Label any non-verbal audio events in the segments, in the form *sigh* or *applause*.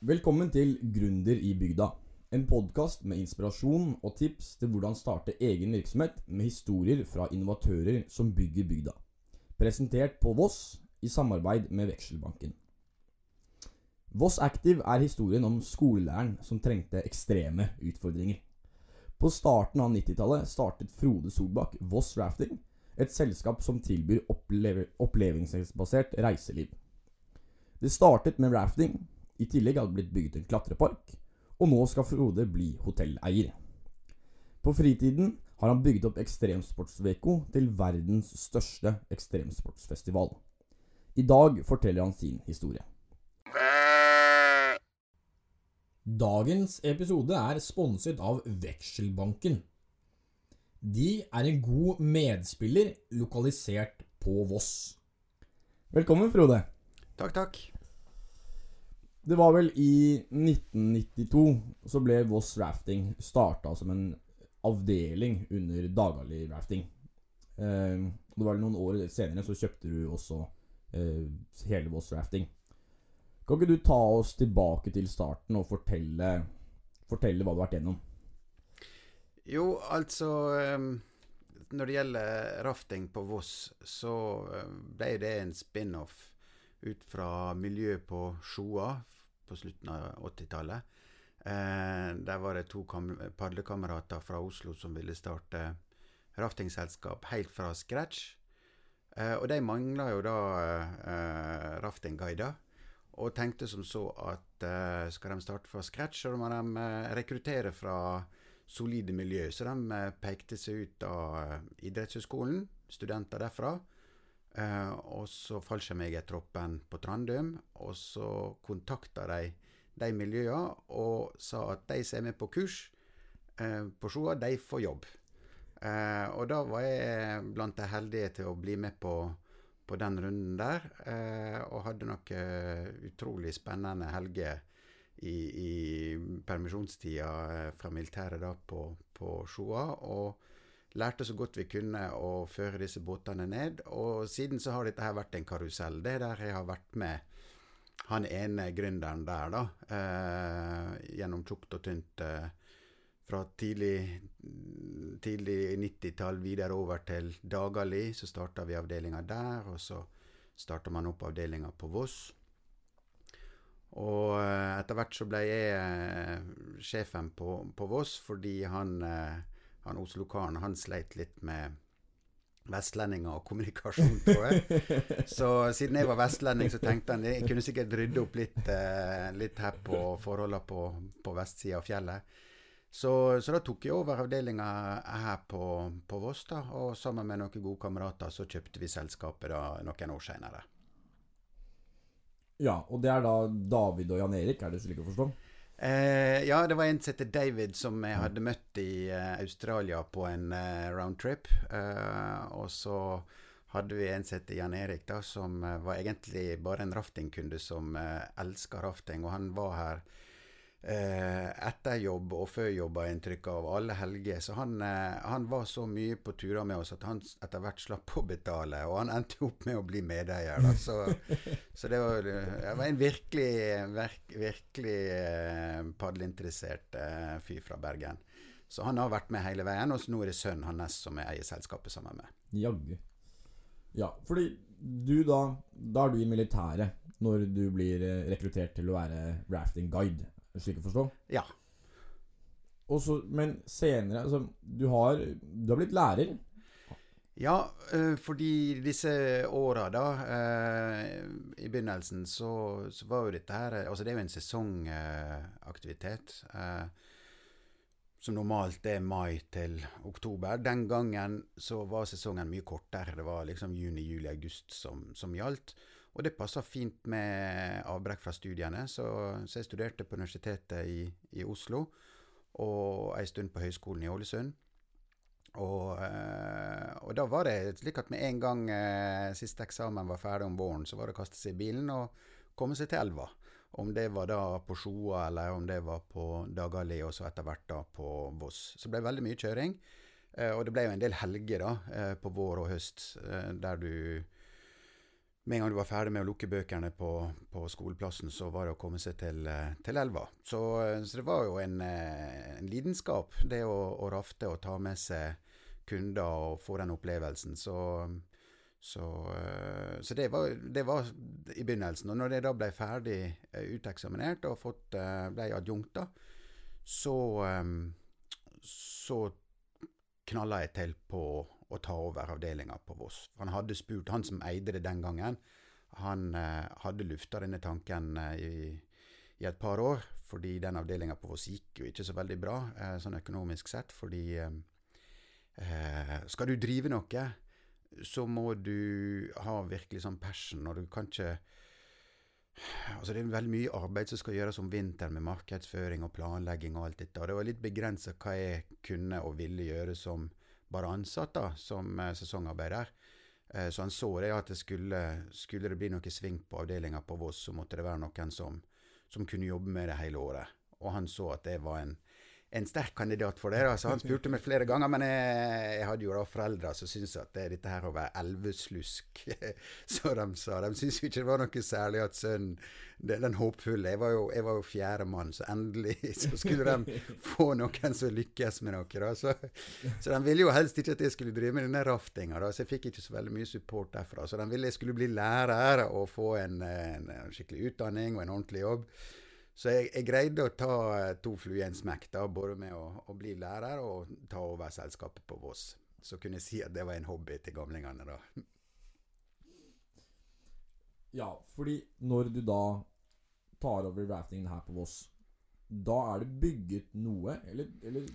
Velkommen til Gründer i bygda. En podkast med inspirasjon og tips til hvordan starte egen virksomhet med historier fra innovatører som bygger bygda. Presentert på Voss i samarbeid med Vekselbanken. Voss Active er historien om skolelæreren som trengte ekstreme utfordringer. På starten av 90-tallet startet Frode Solbakk Voss Rafting, et selskap som tilbyr oppleve opplevingsbasert reiseliv. Det startet med rafting, i tillegg hadde det blitt bygget en klatrepark, og nå skal Frode bli hotelleier. På fritiden har han bygget opp Ekstremsportsveko til verdens største ekstremsportsfestival. I dag forteller han sin historie. Dagens episode er sponset av Vekselbanken. De er en god medspiller lokalisert på Voss. Velkommen, Frode. Takk, takk. Det var vel i 1992 så ble Voss Rafting starta som en avdeling under Dagali Rafting. Eh, det var vel noen år senere så kjøpte du også eh, hele Voss Rafting. Kan ikke du ta oss tilbake til starten og fortelle, fortelle hva du har vært gjennom? Jo, altså um, Når det gjelder rafting på Voss, så uh, ble det en spin-off ut fra miljøet på Sjoa på slutten av 80-tallet. Eh, der var det to padlekamerater fra Oslo som ville starte raftingselskap helt fra scratch. Eh, og de mangla jo da raftingguider. Og tenkte som så at eh, skal de starte fra scratch, så må de uh, rekruttere fra solide miljø. Så de uh, pekte seg ut av idrettshøyskolen, studenter derfra. Og så fallskjermjegertroppen på Trandum. Og så kontakta de de miljøene og sa at de som er med på kurs på Sjoa, de får jobb. og da var jeg blant de heldige til å bli med på på den runden der. Eh, og hadde noen uh, utrolig spennende helger i, i permisjonstida eh, fra militæret da på, på Sjoa. Og lærte så godt vi kunne å føre disse båtene ned. Og siden så har dette her vært en karusell. Det er der jeg har vært med han ene gründeren der, da. Eh, gjennom tjukt og tynt. Eh, fra tidlig, tidlig 90-tall videre over til Dagali. Så starta vi avdelinga der, og så starta man opp avdelinga på Voss. Og eh, etter hvert så ble jeg eh, sjefen på, på, Voss, fordi han, eh, han Oslo-karen han sleit litt med vestlendinger og kommunikasjon, tror jeg. *laughs* Så siden jeg var vestlending, så tenkte han jeg kunne sikkert rydde opp litt, litt her på forholdene på, på vestsida av fjellet. Så, så, da tok jeg over avdelinga her på, på Voss, da, og sammen med noen gode kamerater så kjøpte vi selskapet da noen år seinere. Ja, og det er da David og Jan Erik, er det slik å forstå? Eh, ja, det var en som heter David, som jeg hadde møtt i eh, Australia på en eh, roundtrip. Uh, og så hadde vi en som heter Jan Erik, da, som var egentlig bare en raftingkunde som eh, elska rafting. Og han var her eh, etter jobb og før jobb, har inntrykk av, alle helger. Så han, eh, han, var så mye på turer med oss at han etter hvert slapp å betale. Og han endte opp med å bli medeier. Da. Så, så det, var, det, var, en virkelig, virk, virkelig eh, padleinteressert eh, fyr fra Bergen. Så han har vært med hele veien, og nå er det sønnen hans som jeg eier selskapet sammen med. Jaggu. Ja, fordi du da Da er du i militæret når du blir eh, rekruttert til å være rafting guide slik å forstå? Ja. Også, men senere altså, du, har, du har blitt lærer? Ja, øh, fordi disse åra, da øh, I begynnelsen så, så, var jo dette her Altså, det er jo en sesongaktivitet. Som normalt er mai til oktober. Den gangen så var sesongen mye kortere. Det var liksom juni, juli, august som, som gjaldt. Og det passa fint med avbrekk fra studiene, så, så jeg studerte på Universitetet i, i, Oslo og ei stund på Høgskolen i Ålesund. Og, eh, og, da var det slik at med en gang eh, siste eksamen var ferdig om våren, så var det å kaste seg i bilen og komme seg til elva. Om det var da på Sjoa, eller om det var på Dagali, og så etter hvert da på Voss. Så det ble veldig mye kjøring. Eh, og det ble jo en del helger da, på vår og høst, der du med en gang du var ferdig med å lukke bøkene på, på skoleplassen, så var det å komme seg til, eh, til elva. Så, eh, så, det var jo en, eh, en lidenskap, det å, å, rafte og ta med seg kunder og få den opplevelsen. Så, så, så det, var, det, var, i begynnelsen. Og når jeg da ble ferdig uteksaminert og fått, ble adjunkt, så, så knalla jeg til på å ta over avdelinga på Voss. Han hadde spurt, han som eide det den gangen, han eh, hadde lufta denne tanken eh, i, i, et par år, fordi den avdelinga på Voss gikk jo ikke så veldig bra, eh, sånn økonomisk sett. Fordi eh, eh, skal du drive noe, så må du ha virkelig sånn passion, og du kan ikke Altså Det er veldig mye arbeid som skal gjøres om vinteren med markedsføring og planlegging og alt dette. Og det var litt begrensa hva jeg kunne og ville gjøre som bare ansatt da, som eh, sesongarbeider. Eh, så han så det at det skulle, skulle det bli noe sving på avdelinga på Voss, så måtte det være noen som, som, kunne jobbe med det hele året. Og han så at det var en, en sterk kandidat for det. Altså, han spurte meg flere ganger, men jeg, jeg hadde jo da foreldre som syntes at det, dette her å være elveslusk, *laughs* så de sa. De syntes jo ikke det var noe særlig at sønnen den, håpfulle Jeg var jo, jeg var jo fjerde mann, så endelig *laughs* så skulle de få noen som lykkes med noe. da. Så, så de ville jo helst ikke at jeg skulle drive med denne raftinga, så jeg fikk ikke så veldig mye support derfra. Så de ville jeg skulle bli lærer og få en, en, en skikkelig utdanning og en ordentlig jobb. Så jeg, jeg, greide å ta eh, to fluer i en smekk, både med å, å, bli lærer og ta over selskapet på Voss. Så kunne jeg si at det var en hobby til gamlingene, da. Ja, fordi når du da tar over raftingen her på Voss, da er det bygget noe? Eller, eller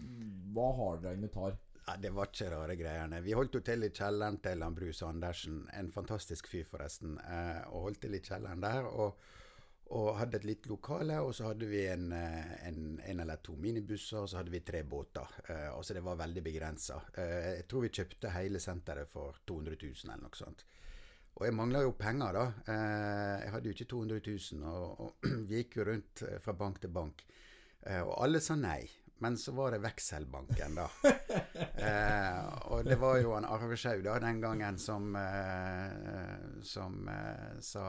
hva har dere av tar? Ja, det var ikke rare greiene. Vi holdt jo til i kjelleren til han Bruce Andersen, en fantastisk fyr forresten, eh, og holdt til i kjelleren der. og og hadde et lite lokale. Og så hadde vi en, eh, en, en, eller to minibusser, og så hadde vi tre båter. Eh, så det var veldig begrensa. Eh, jeg tror vi kjøpte hele senteret for 200 000 eller noe sånt. Og jeg mangla jo penger, da. Eh, jeg hadde jo ikke 200 000, og, og *clears throat* vi gikk jo rundt eh, fra bank til bank. Eh, og alle sa nei. Men så var det Vekselbanken, da. *laughs* og det var jo han Arve Schau den gangen som, som sa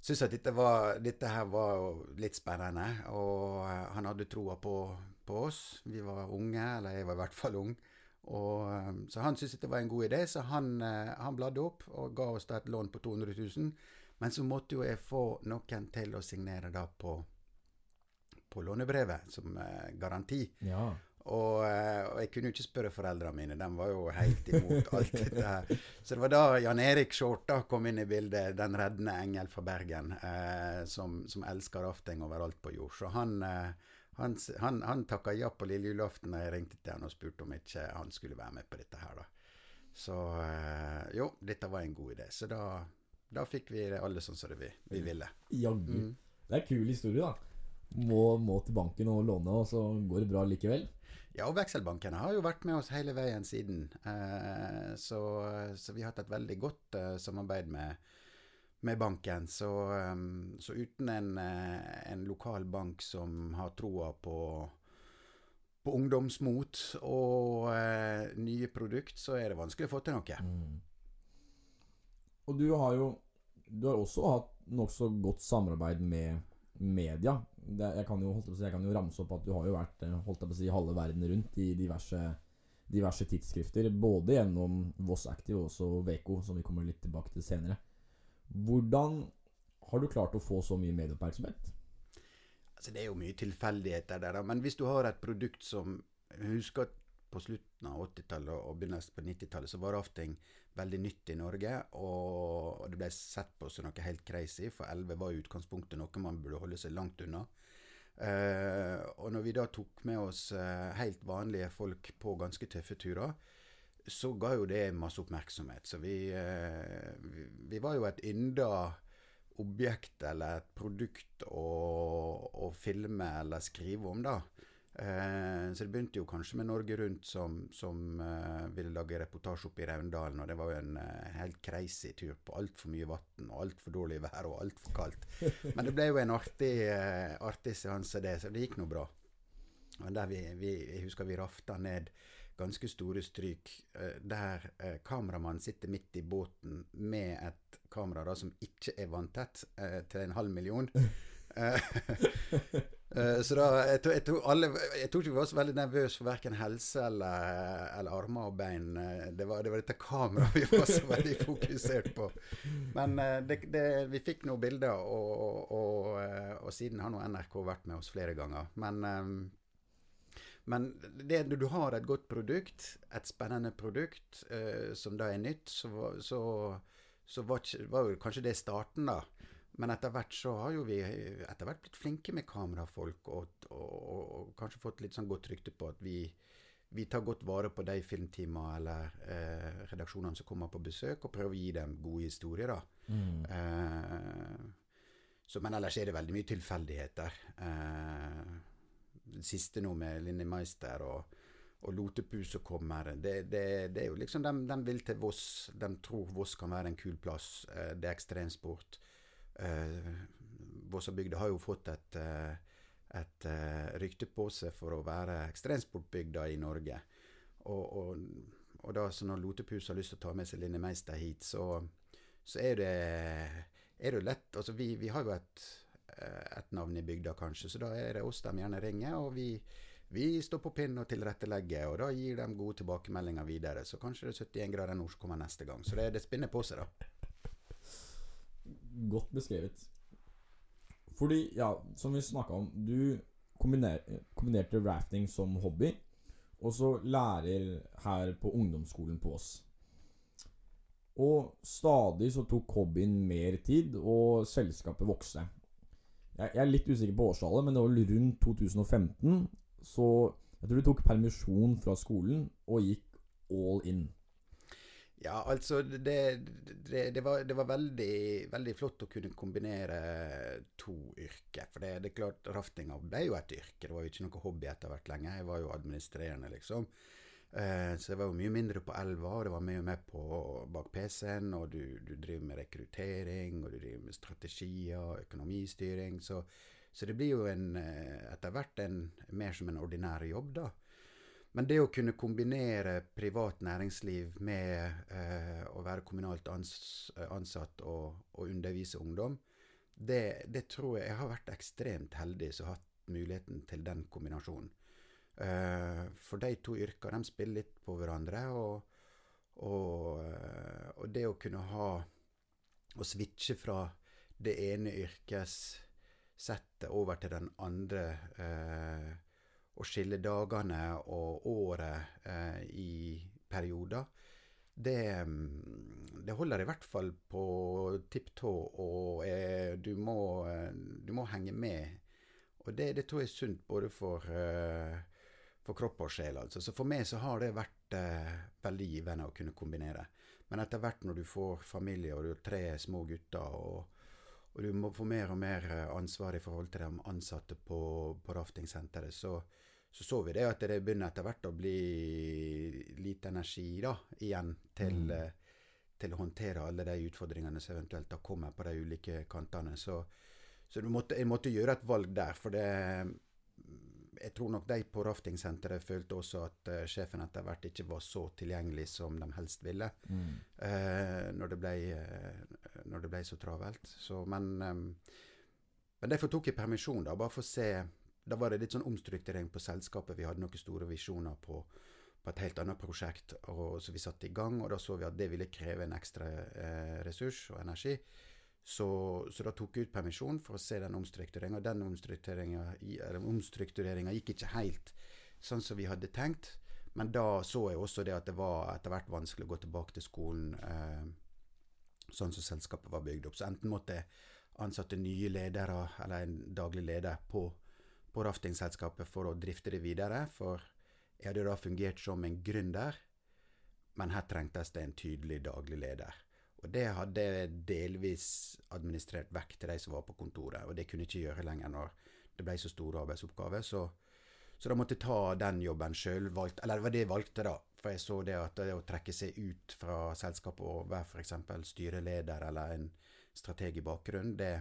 syntes at dette, var, dette, her var litt spennende. Og uh, han hadde troa på, på, oss. Vi var unge, eller jeg var i hvert fall ung. Og, um, så han syntes det var en god idé, så han, uh, han bladde opp og ga oss da et lån på 200 000. Men så måtte jo jeg få noen til å signere da på, på lånebrevet som garanti. Ja. Og, eh, og, jeg kunne jo ikke spørre foreldrene mine, de var jo helt imot *laughs* alt dette her. Så det var da Jan Erik Skjorta kom inn i bildet, den reddende engel fra Bergen, eh, som, som elsker rafting overalt på jord. Så han, eh, han, han, han takka ja på lille julaften da jeg ringte til han og spurte om ikke han skulle være med på dette her, da. Så eh, jo, dette var en god idé. Så da, da fikk vi det alle sånn som det vi, vi ville. Jaggu. Mm. Det er en kul historie, da. Må, må til banken og låne, og så går det bra likevel. Ja, og vekselbankene har jo vært med oss hele veien siden. Eh, så, så, vi har hatt et veldig godt eh, samarbeid med, med banken. Så, um, så uten en, eh, en, lokal bank som har troa på, på ungdomsmot og eh, nye produkt, så er det vanskelig å få til noe. Mm. Og du har jo du har også hatt nokså godt samarbeid med media det, jeg, kan jo, si, jeg, kan jo, ramse opp at du har jo vært eh, holdt på å si, halve verden rundt i diverse, diverse tidsskrifter. Både gjennom Voss Active og også Veko, som vi kommer litt tilbake til senere. Hvordan har du klart å få så mye medieoppmerksomhet? Altså, det er jo mye tilfeldigheter der, da. Men hvis du har et produkt som Husk at på slutten av 80-tallet og begynnelsen på 90-tallet så var rafting veldig nytt i Norge, og det ble sett på som noe helt crazy, for 11 var i utgangspunktet noe man burde holde seg langt unna. Eh, og når vi da tok med oss uh, helt vanlige folk på ganske tøffe turer, så ga jo det masse oppmerksomhet. Så vi, eh, vi, vi var jo et ynda objekt eller et produkt å, å filme eller skrive om, da. Eh, så det begynte jo kanskje med Norge Rundt, som, som eh, ville lage reportasje oppe i Raundalen. Og det var jo en eh, helt crazy tur på altfor mye vann og altfor dårlig vær og altfor kaldt. *laughs* Men det ble jo en artig, artig seanse, det. Så det gikk nå bra. Og der vi, vi, jeg husker vi rafta ned ganske store stryk der kameramannen sitter midt i båten med et kamera da, som ikke er vanntett, til en halv million. *laughs* Eh, *laughs* eh, så da, jeg, tror- jeg, tror alle, jeg tror ikke vi var så veldig nervøse for verken helse eller, eller armer og bein. Eh, Det var, det var dette kameraet vi var så veldig fokusert på. Men det, det, vi fikk noen bilder, og, og, og, og siden har nå NRK vært med oss flere ganger. Men men det, du har et godt produkt, et spennende produkt, som da er nytt, så, så, så var, var jo kanskje det starten, da. Men etter hvert så har jo vi etter hvert blitt flinke med kamerafolk, og, og, og, og kanskje fått litt sånn godt rykte på at vi, vi tar godt vare på de filmteamene eller eh, redaksjonene som kommer på besøk, og prøver å gi dem gode historier, da. Eh, så, men ellers er det veldig mye tilfeldigheter. Eh, siste nå med Linni Meister og, og Lotepus som kommer, det, det, det er jo liksom de, de vil til Voss. De tror Voss kan være en kul plass. Eh, det er ekstremsport. Eh, Vossabygda har jo fått et, eh, et eh, rykte på seg for å være ekstremsportbygda i Norge. Og, og, og da når Lotepus har lyst til å ta med seg Linni Meister hit, så, så er det er det lett Altså, vi, vi har jo et, eh, et navn i bygda, kanskje, så da er det oss de gjerne ringer. Og vi, vi står på pinn og tilrettelegger, og da gir de gode tilbakemeldinger videre. Så kanskje det er 71 grader nord som kommer neste gang. Så det, det spinner på seg, da. Godt beskrevet. Fordi, ja, som vi snakka om, du kombiner, kombinerte rafting som hobby, og så lærer her på ungdomsskolen på Ås. Og stadig så tok hobbyen mer tid, og selskapet vokste. Jeg, jeg er litt usikker på årstallet, men det var rundt 2015. Så jeg tror du tok permisjon fra skolen og gikk all in. Ja, altså det, det, det, var, det var veldig, veldig flott å kunne kombinere to yrker. For det, er klart, raftinga ble jo et yrke. Det var jo ikke noe hobby etter hvert lenger. Jeg var jo administrerende, liksom. Eh, så jeg var jo mye mindre på elva, og det var mye mer på bak PC-en. Og du, du driver med rekruttering, og du driver med strategier, økonomistyring. Så, så det blir jo en, eh, etter hvert en, mer som en ordinær jobb, da. Men det å kunne kombinere privat næringsliv med eh, å være kommunalt ans ansatt og, og undervise ungdom, det, det, tror jeg Jeg har vært ekstremt heldig som har hatt muligheten til den kombinasjonen. Eh, for de to yrkene de spiller litt på hverandre, og, og, eh, og det å kunne ha Å switche fra det ene yrkessettet over til den andre eh, å skille dagene og året eh, i perioder, det, mm, det, holder i hvert fall på tipp tå, og eh, du, må, du, må, henge med. Og det, det, tror jeg er sunt både for, eh, for kropp og sjel. Altså. Så for meg så har det vært eh, veldig givende å kunne kombinere. Men etter hvert når du får familie og du har tre små gutter, og, og du må få mer og mer ansvar i forhold til de ansatte på, på raftingsenteret, så, så så vi det at det begynner etter hvert å bli lite energi da, igjen til, mm. til å håndtere alle de utfordringene som eventuelt da kommer på de ulike kantene. Så, så måtte, jeg måtte gjøre et valg der. For det Jeg tror nok de på raftingsenteret følte også at uh, sjefen etter hvert ikke var så tilgjengelig som de helst ville. Mm. Uh, når, det ble, uh, når det ble så travelt. Så, men, um, men derfor tok jeg permisjon, da, bare for å se da var det litt sånn omstrukturering på selskapet. Vi hadde noen store visjoner på, på et helt annet prosjekt og, så vi satte i gang. Og da så vi at det ville kreve en ekstra eh, ressurs og energi. Så, så, da tok jeg ut permisjon for å se den omstruktureringa. Den omstruktureringa gikk ikke helt sånn som vi hadde tenkt. Men da så jeg også det at det var etter hvert vanskelig å gå tilbake til skolen eh, sånn som selskapet var bygd opp. Så enten måtte jeg ansette nye ledere, eller en daglig leder, på på raftingselskapet for å drifte det videre, for jeg hadde da fungert som en gründer, men her trengtes det en tydelig daglig leder. Og det hadde jeg delvis administrert vekk til de som var på kontoret, og det kunne jeg ikke gjøre lenger når det ble så store arbeidsoppgaver. Så, så da måtte jeg ta den jobben sjøl, eller det var det jeg valgte, da. For jeg så det at det å trekke seg ut fra selskapet og være f.eks. styreleder eller en strateg i bakgrunnen, det,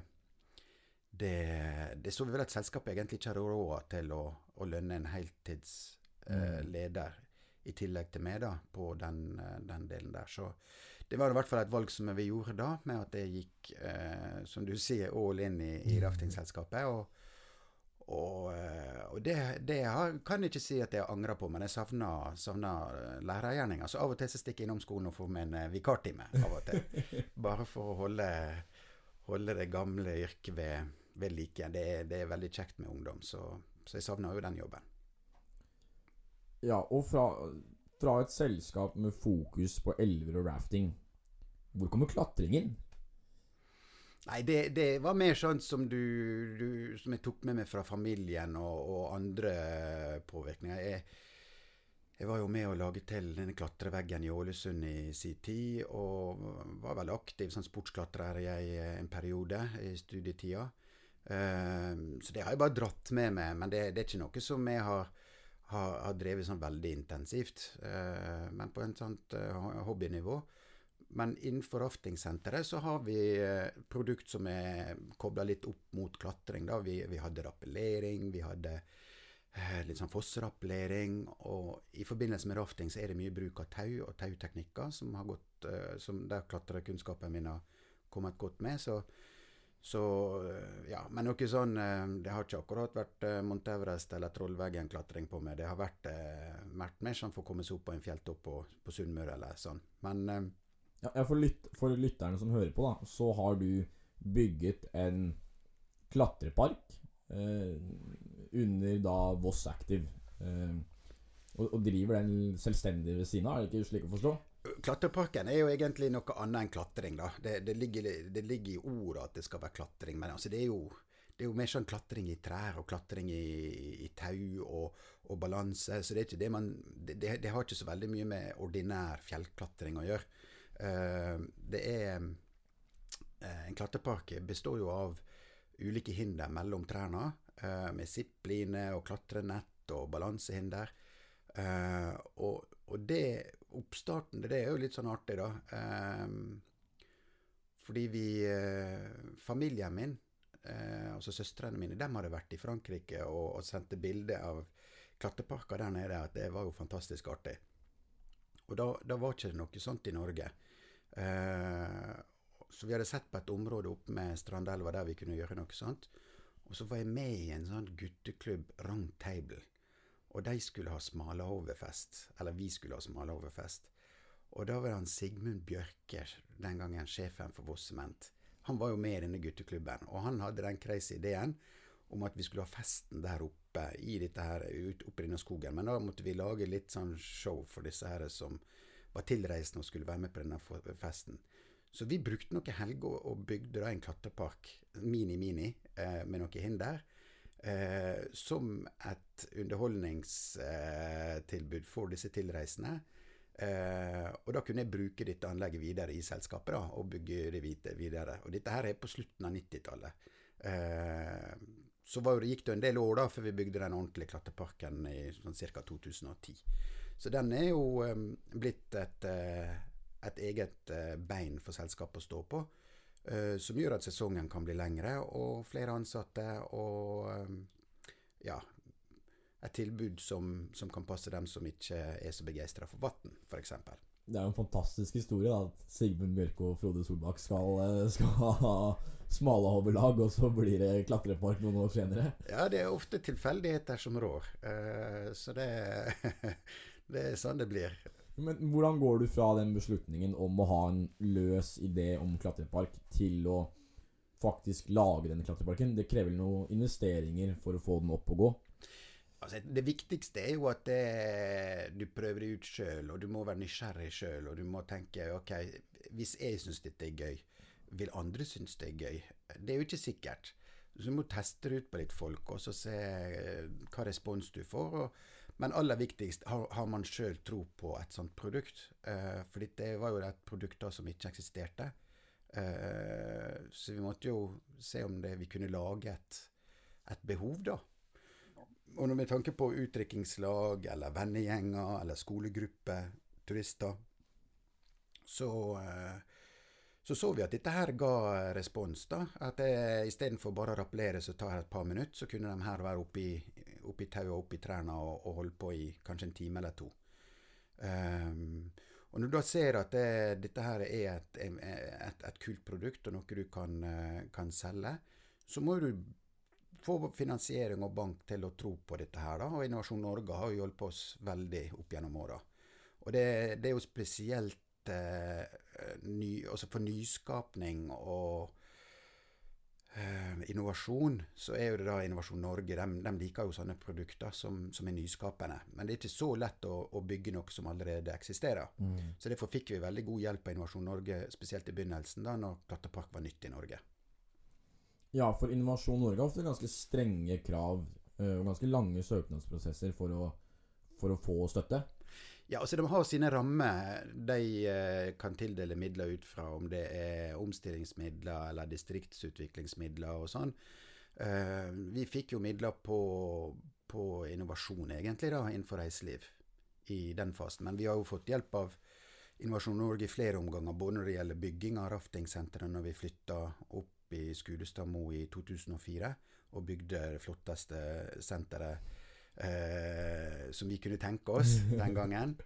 det, det, så vi vel at selskapet egentlig ikke hadde råd til å, å lønne en heltidsleder eh, mm. i tillegg til meg da, på den, eh, den delen der. Så det var i hvert fall et valg som vi gjorde da, med at det gikk, eh, som du sier, all in i, i raftingselskapet. og og, eh, og det, det har, kan jeg ikke si at jeg angrer på, men jeg savner, savner lærergjerninga. Så av og til så stikker jeg innom skolen og får meg en vikartime. av og til. *laughs* Bare for å holde, holde det gamle yrket ved, ved like. Det er, det er veldig kjekt med ungdom, så, så jeg savner jo den jobben. Ja, og fra, fra et selskap med fokus på elver og rafting, hvor kommer klatringen? Nei, det, det, var mer sånn som du, du, Som jeg tok med meg fra familien og, og andre påvirkninger. Jeg, jeg, var jo med å lage til denne klatreveggen i Ålesund i sin tid, og var vel aktiv som sportsklatrer i en periode i studietida. Uh, så det har jeg bare dratt med meg, men det, det er ikke noe som jeg har har, har drevet sånn veldig intensivt, eh, men på en sånt eh, hobbynivå. Men innenfor raftingsenteret så har vi eh, produkt som er kobla litt opp mot klatring. Da. Vi, vi hadde rappellering, vi hadde litt sånn fosserappellering. Og i forbindelse med rafting så er det mye bruk av tau og tauteknikker, som har gått, som der klatrekunnskapen min har kommet godt med. Så så eh, ja, Men noe sånn eh, Det har ikke akkurat vært eh, Mount Everest eller Trollveggen-klatring på meg. Det har vært, mer sånn for å komme seg opp på en fjelltopp på, på Sunnmøre eller sånn. Men ja, for, lyt, for, lytterne som hører på, da, så har du bygget en klatrepark eh, under da Voss Active. Eh, og, og, driver den selvstendig ved siden av, er det ikke slik å forstå? Klatreparken er jo egentlig noe annet enn klatring. da. Det, det, ligger, det ligger, i ordet at det skal være klatring, men altså det, er jo, det er jo mer sånn klatring i trær og klatring i, i tau og, og, balanse. Så det, er ikke det, man, det, har ikke så veldig mye med ordinær fjellklatring å gjøre. Uh, det er uh, En klatrepark består jo av ulike hinder mellom trærne, uh, med zipline og klatrenett og balansehinder. og, og det oppstarten det er jo litt sånn artig, da. Eh, fordi vi uh, Familien min, eh, altså søstrene mine, dem hadde vært i Frankrike og, og sendte bilde av klatreparker der nede. At det var jo fantastisk artig. Og da, da var ikke det noe sånt i Norge. Eh, så vi hadde sett på et område oppe med Strandelva der vi kunne gjøre noe sånt. Og så var jeg med i en sånn gutteklubb, Round Table. Og de skulle ha smalahoverfest. Eller vi skulle ha smalahoverfest. Og da var han Sigmund Bjørker, den gangen sjefen for Voss Sement. Han var jo med i denne gutteklubben, og han hadde den crazy ideen om at vi skulle ha festen der oppe i dette her, ut, oppe i denne skogen. Men da måtte vi lage litt sånn show for disse her som var tilreisende og skulle være med på denne festen. Så vi brukte noen helger og bygde da en klatrepark, mini-mini, eh, med noe hinder eh, som et underholdningstilbud for disse tilreisende. Eh, og da kunne jeg bruke dette anlegget videre i selskapet da, og bygge det videre. Og dette her er på slutten av 90-tallet. Eh, så var, gikk det en del år da før vi bygde den ordentlige klatreparken i sånn ca. 2010. Så den er jo eh, blitt et, uh, et eget uh, bein for selskapet å stå på. Uh, som gjør at sesongen kan bli lengre, og flere ansatte, og um, ja Et tilbud som, som, kan passe dem som ikke er så begeistra for vann, f.eks. Det er jo en fantastisk historie da, at Sigmund Bjørke og Frode Solbakk skal, eh, skal *laughs* ha smalahoverlag, og så blir det klatrepark noen år senere. Ja, det er ofte tilfeldigheter som rår. Så det, *laughs* det er sånn det blir. Men hvordan går du fra den beslutningen om å ha en løs idé om klatrepark, til å faktisk lage denne klatreparken? Det krever noen investeringer for å få den opp og gå? Altså, det viktigste er jo at det, du prøver det ut sjøl, og du må være nysgjerrig sjøl. Og du må tenke ok, hvis jeg syns dette er gøy, vil andre synes det er gøy? Det er jo ikke sikkert. Så du må teste det ut på litt folk, og så se hva respons du får. og men aller viktigst, har, har man sjøl tro på et sånt produkt? Eh, for det var jo et produkt da som ikke eksisterte. Eh, så vi måtte jo se om det, vi kunne lage et, et behov, da. Og med tanke på utdrikkingslag eller vennegjenger eller skolegrupper, turister, så eh, så så vi at dette her ga respons. da, At istedenfor bare å rappellere så tar det et par minutter, så kunne de her være oppi, i tauet og oppi trærne og, og holde på i kanskje en time eller to. Um, og når du da ser at det, dette her er et, et, et, kult produkt og noe du kan, eh, kan, selge, så må du få finansiering og bank til å tro på dette her. da, Og Innovasjon Norge har jo hjulpet oss veldig opp gjennom åra. Og det, det, er jo spesielt eh, ny, altså for nyskapning og eh, innovasjon, så er jo det da Innovasjon Norge de, de liker jo sånne produkter som, som, er nyskapende. Men det er ikke så lett å, å bygge noe som allerede eksisterer. Mm. Så derfor fikk vi veldig god hjelp av Innovasjon Norge, spesielt i begynnelsen, da når Klatrepark var nytt i Norge. Ja, for Innovasjon Norge har ofte ganske strenge krav eh, og ganske lange søknadsprosesser for å, for å få støtte. Ja, altså De har sine rammer de eh, kan tildele midler ut fra, om det er omstillingsmidler eller distriktsutviklingsmidler og sånn. Eh, vi fikk jo midler på, på, innovasjon, egentlig, da, innenfor reiseliv i den fasen. Men vi har jo fått hjelp av Innovasjon Norge i flere omganger, både når det gjelder bygging av raftingsenteret når vi flytta opp i Skudestadmo i 2004 og bygde det flotteste senteret eh, som vi kunne tenke oss den *laughs* gangen.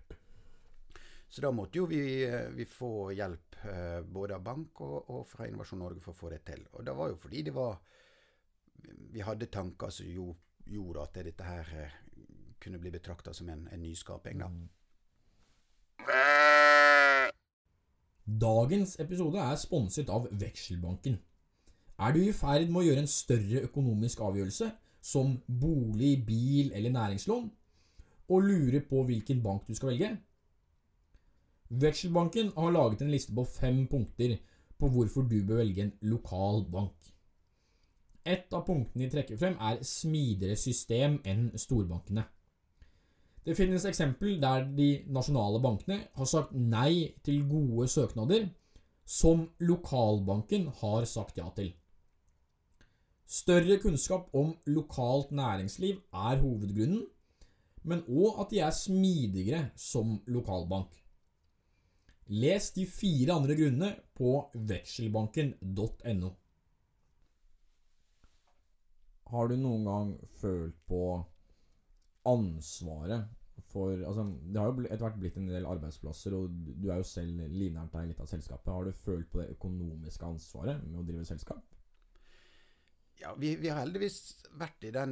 Så da måtte jo vi, eh, vi få hjelp eh, både av bank og, og, fra Innovasjon Norge for å få det til. Og det var jo fordi det var Vi hadde tanker som jo, gjorde at dette her eh, kunne bli betrakta som en, en, nyskaping, da. Dagens episode er sponset av Vekselbanken. Er du i ferd med å gjøre en større økonomisk avgjørelse, som bolig, bil eller næringslån, og lurer på hvilken bank du skal velge. Vekselbanken har laget en liste på fem punkter på hvorfor du bør velge en lokal bank. Et av punktene de trekker frem, er smidigere system enn storbankene. Det finnes eksempel der de nasjonale bankene har sagt nei til gode søknader som lokalbanken har sagt ja til. Større kunnskap om lokalt næringsliv er hovedgrunnen, men òg at de er smidigere som lokalbank. Les de fire andre grunnene på vekselbanken.no. Har du noen gang følt på ansvaret for altså, Det har jo etter hvert blitt en del arbeidsplasser, og du er jo selv livnært deg litt av selskapet. Har du følt på det økonomiske ansvaret med å drive selskap? Ja, vi, vi, har heldigvis vært i den,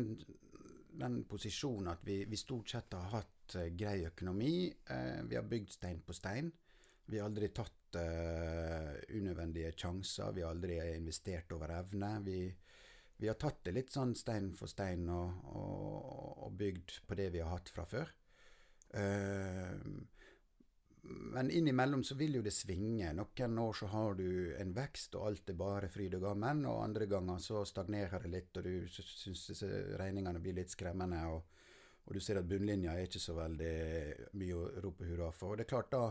den posisjonen at vi, vi, stort sett har hatt uh, grei økonomi. Uh, vi har bygd stein på stein. Vi har aldri tatt uh, unødvendige sjanser. Vi har aldri investert over evne. Vi, vi, har tatt det litt sånn stein for stein og, og, og bygd på det vi har hatt fra før. Uh, men innimellom så vil jo det svinge. Noen år så har du en vekst, og alt er bare fryd og gammen. Og andre ganger så stagnerer det litt, og du syns regningene blir litt skremmende. Og, og, du ser at bunnlinja er ikke så veldig mye å rope hurra for. Og det er klart da,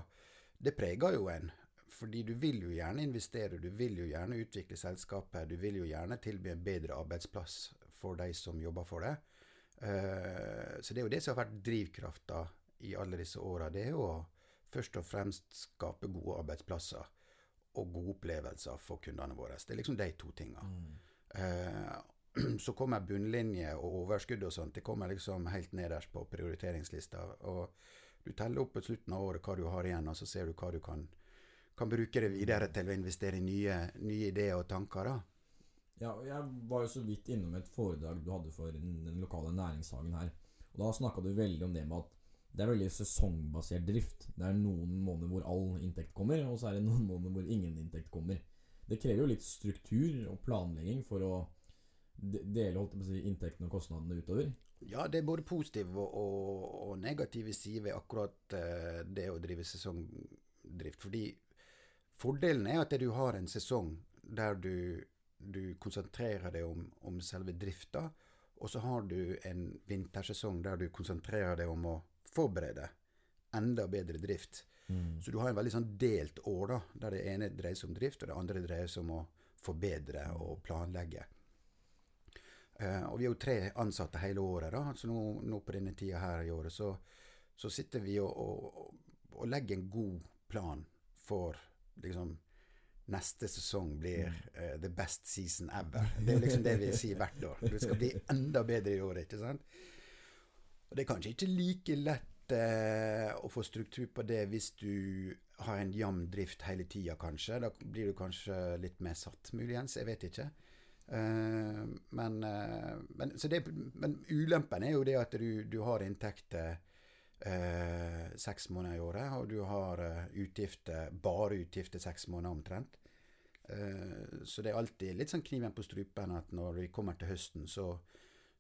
det preger jo en. Fordi du vil jo gjerne investere, du vil jo gjerne utvikle selskapet. Du vil jo gjerne tilby en bedre arbeidsplass for de som jobber for det. Uh, så det er jo det som har vært drivkrafta i alle disse åra. Det er jo først og fremst skape gode arbeidsplasser og gode opplevelser for kundene våre. Det er liksom de to tinga. Mm. Eh, så kommer bunnlinje og overskudd og sånt. Det kommer liksom helt nederst på prioriteringslista. Og du teller opp på slutten av året hva du har igjen, og så ser du hva du kan, kan bruke det videre til å investere i nye, nye ideer og tanker. da. Ja, jeg var jo så vidt innom et foredrag du hadde for den, lokale næringshagen her. Og Da snakka du veldig om det med at det er veldig sesongbasert drift. Det er noen måneder hvor all inntekt kommer, og så er det noen måneder hvor ingen inntekt kommer. Det krever jo litt struktur og planlegging for å dele holdt si, inntektene og kostnadene utover. Ja, det er både positive og, og, og negative sider ved akkurat uh, det å drive sesongdrift. Fordi fordelen er at du har en sesong der du, du konsentrerer deg om, om selve drifta, og så har du en vintersesong der du konsentrerer deg om å forberede enda bedre drift. Mm. Så du har en veldig sånn delt år, da, der det ene dreier seg om drift, og det andre dreier seg om å forbedre mm. og planlegge. Uh, og vi er jo tre ansatte hele året, da. Så nå, nå på denne tida her i året så, så sitter vi og, og, og, legger en god plan for liksom Neste sesong blir uh, the best season ever. Det er liksom det vi sier hvert år. Det skal bli enda bedre i året, ikke sant? Og det er kanskje ikke like lett eh, å få struktur på det hvis du har en jevn drift hele tida, kanskje. Da blir du kanskje litt mer satt, muligens. Jeg vet ikke. Eh, men, eh, men, det, men, ulempen er jo det at du, du har inntekter eh, seks måneder i året, og du har eh, utgifter, bare utgifter seks måneder omtrent. Eh, så det er alltid litt sånn kniven på strupen at når vi kommer til høsten, så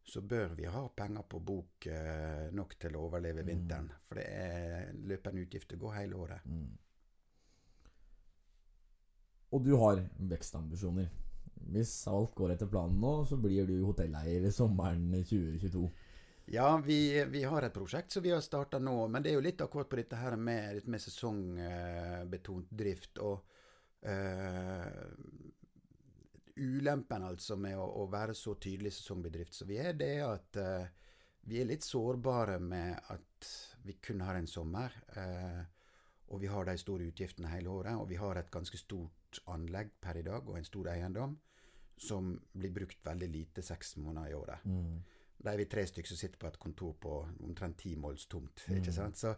så bør vi ha penger på bok eh, nok til å overleve mm. vinteren. For det er løpende utgifter går hele året. Mm. Og du har vekstambisjoner. Hvis alt går etter planen nå, så blir du hotelleier sommeren 2022. Ja, vi, vi, har et prosjekt som vi har starta nå. Men det er jo litt akkurat på dette her med, med sesongbetont drift. Og uh, ulempen altså med å, å, være så tydelig sesongbedrift som vi er, det er at uh, vi er litt sårbare med at vi kun har en sommer. Uh, og vi har de store utgiftene hele året. Og vi har et ganske stort anlegg per i dag, og en stor eiendom, som blir brukt veldig lite seks måneder i året. Mm. Da er vi tre stykker som sitter på et kontor på omtrent ti måls tomt. Mm. ikke sant? Så,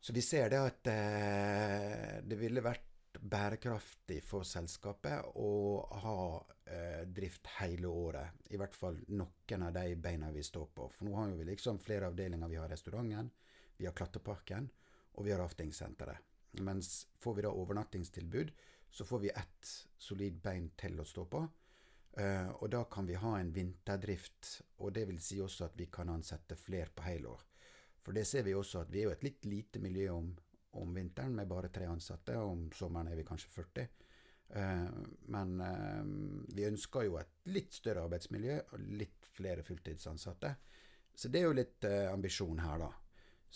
så, vi ser det at uh, det ville vært bærekraftig for selskapet å ha eh, drift hele året. I hvert fall noen av de beina vi står på. For nå har vi liksom flere avdelinger. Vi har restauranten, vi har klatreparken, og vi har raftingsenteret. Mens får vi da overnattingstilbud, så får vi ett solid bein til å stå på. Eh, og da kan vi ha en vinterdrift, og det vil si også at vi kan ansette flere på helår. For det ser vi også at vi er jo et litt lite miljø om om vinteren med bare tre ansatte, og om sommeren er vi kanskje 40. Eh, men eh, vi ønsker jo et litt større arbeidsmiljø og litt flere fulltidsansatte. Så det er jo litt eh, ambisjon her, da.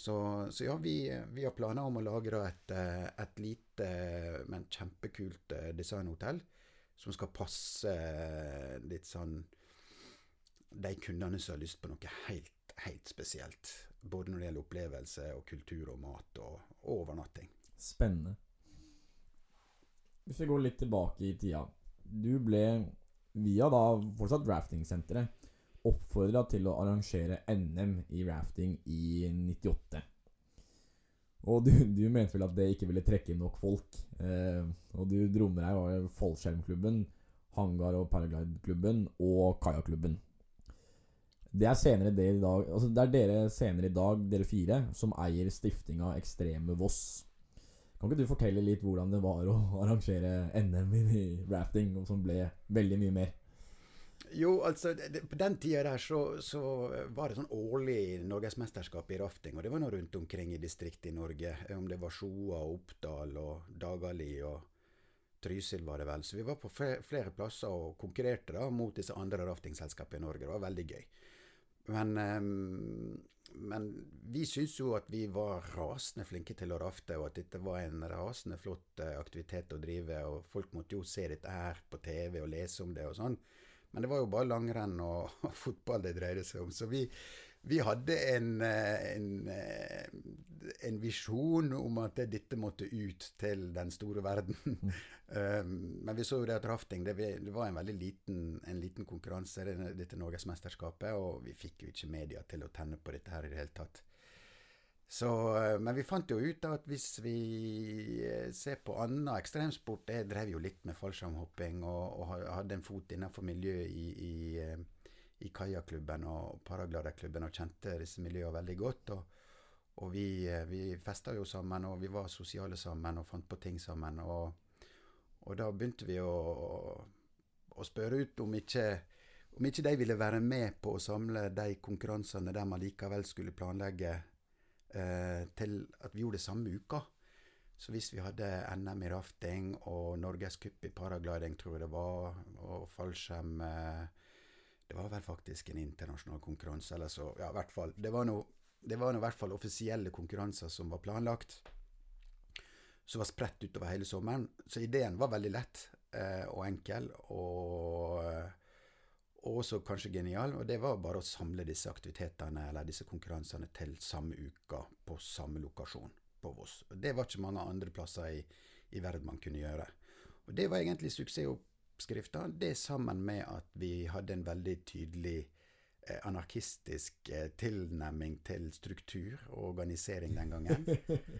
Så, så ja, vi, vi, har planer om å lage et, et, lite, men kjempekult designhotell som skal passe litt sånn de kundene som har lyst på noe helt, helt spesielt. Både når det gjelder opplevelse og kultur og mat og, overnatting. Spennende. Hvis vi går litt tilbake i tida. Du ble, via da fortsatt raftingsenteret, oppfordra til å arrangere NM i rafting i 98. Og du, du, mente vel at det ikke ville trekke nok folk. Eh, og du dro med deg var Fallskjermklubben, Hangar- og Paraglideklubben og Kajakklubben. Det er senere det i dag Altså det er dere senere i dag, dere fire, som eier stiftinga Ekstreme Voss. Kan ikke du fortelle litt hvordan det var å *laughs* arrangere NM i rafting, som ble veldig mye mer? Jo, altså det, På den tida der så, så, var det sånn årlig norgesmesterskap i rafting. Og det var nå rundt omkring i distriktet i Norge. Om det var Sjoa, Oppdal og Dagali og Trysil var det vel. Så vi var på flere plasser og konkurrerte da mot disse andre raftingselskapene i Norge. Det var veldig gøy. Men, men vi syntes jo at vi var rasende flinke til å rafte, og at dette var en rasende flott uh, aktivitet å drive. Og folk måtte jo se dette her på TV og lese om det og sånn. Men det var jo bare langrenn og, *laughs* og fotball det dreide seg om. Så vi, vi hadde en, eh, en, eh, en visjon om at dette måtte ut til den store verden. *laughs* Mm. um, men vi så jo det at rafting det, var en veldig liten, en liten konkurranse, dette Norgesmesterskapet, og vi fikk jo ikke media til å tenne på dette her i det hele tatt. Så, eh, men vi fant jo ut at hvis vi ser på annen ekstremsport Jeg drev jo litt med fallskjermhopping og, og hadde en fot innenfor miljøet i, i i kajakklubben og paragliderklubben og kjente disse miljøene veldig godt. Og, og vi, eh, vi festa jo sammen, og vi var sosiale sammen og fant på ting sammen. Og, og da begynte vi å, å spørre ut om ikke, om ikke de ville være med på å samle de konkurransene der man likevel skulle planlegge eh, til at vi gjorde det samme uka. Så hvis vi hadde NM i rafting og norgescup i paragliding, tror jeg det var, og fallskjerm eh, det var vel faktisk en internasjonal konkurranse, eller så Ja, i hvert fall. Det var nå i hvert fall offisielle konkurranser som var planlagt, som var spredt utover hele sommeren. Så ideen var veldig lett eh, og enkel, og, og også kanskje genial. Og det var bare å samle disse aktivitetene eller disse konkurransene til samme uka på samme lokasjon på Voss. Det var ikke mange andre plasser i, i verden man kunne gjøre. Og det var egentlig suksess oppskrifta, det sammen med at vi hadde en veldig tydelig eh, anarkistisk eh, tilnærming til struktur og organisering den gangen.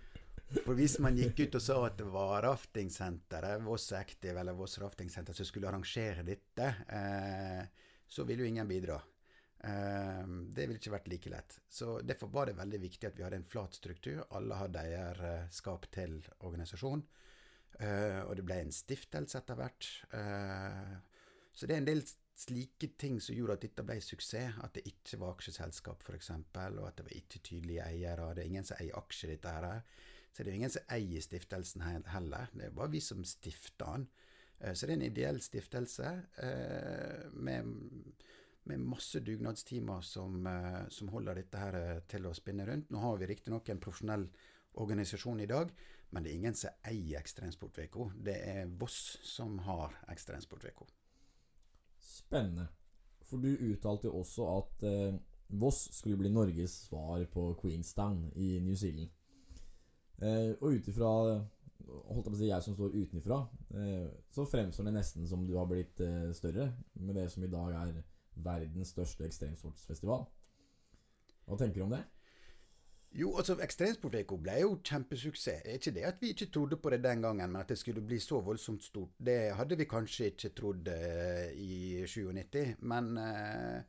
*laughs* For hvis man gikk ut og sa at det var raftingsenteret, Voss Active eller Voss Raftingsenter, som skulle arrangere dette, eh, så ville jo ingen bidra. Eh, det ville ikke vært like lett. Så Derfor var det veldig viktig at vi hadde en flat struktur. Alle hadde eierskap til organisasjon. Eh, og det ble en stiftelse etter hvert. Eh, så det er en del slike ting som gjorde at dette ble suksess. At det ikke var aksjeselskap, f.eks., og at det var ikke tydelige eiere. Det er ingen som eier aksjer i dette. her. Så det er ingen som eier stiftelsen heller. Det er bare vi som stifter den. Eh, så det er en ideell stiftelse med, med masse dugnadstimer som, som, holder dette her til å spinne rundt. Nå har vi riktignok en profesjonell organisasjon i dag, men det er ingen som eier Ekstremsportveko. Det er Voss som har Ekstremsportveko. Spennende. For du uttalte jo også at eh, Voss skulle bli Norges svar på Queenstown i New Zealand. Eh, og ut ifra holdt jeg på å si jeg som står utenfra, eh, så fremstår det nesten som du har blitt eh, større med det som i dag er verdens største ekstremsportsfestival. Hva tenker du om det? Jo, altså Ekstremsportveko ble jo kjempesuksess. Ikke det at vi ikke trodde på det den gangen, men at det skulle bli så voldsomt stort, det hadde vi kanskje ikke trodd uh, i 97. Men, uh,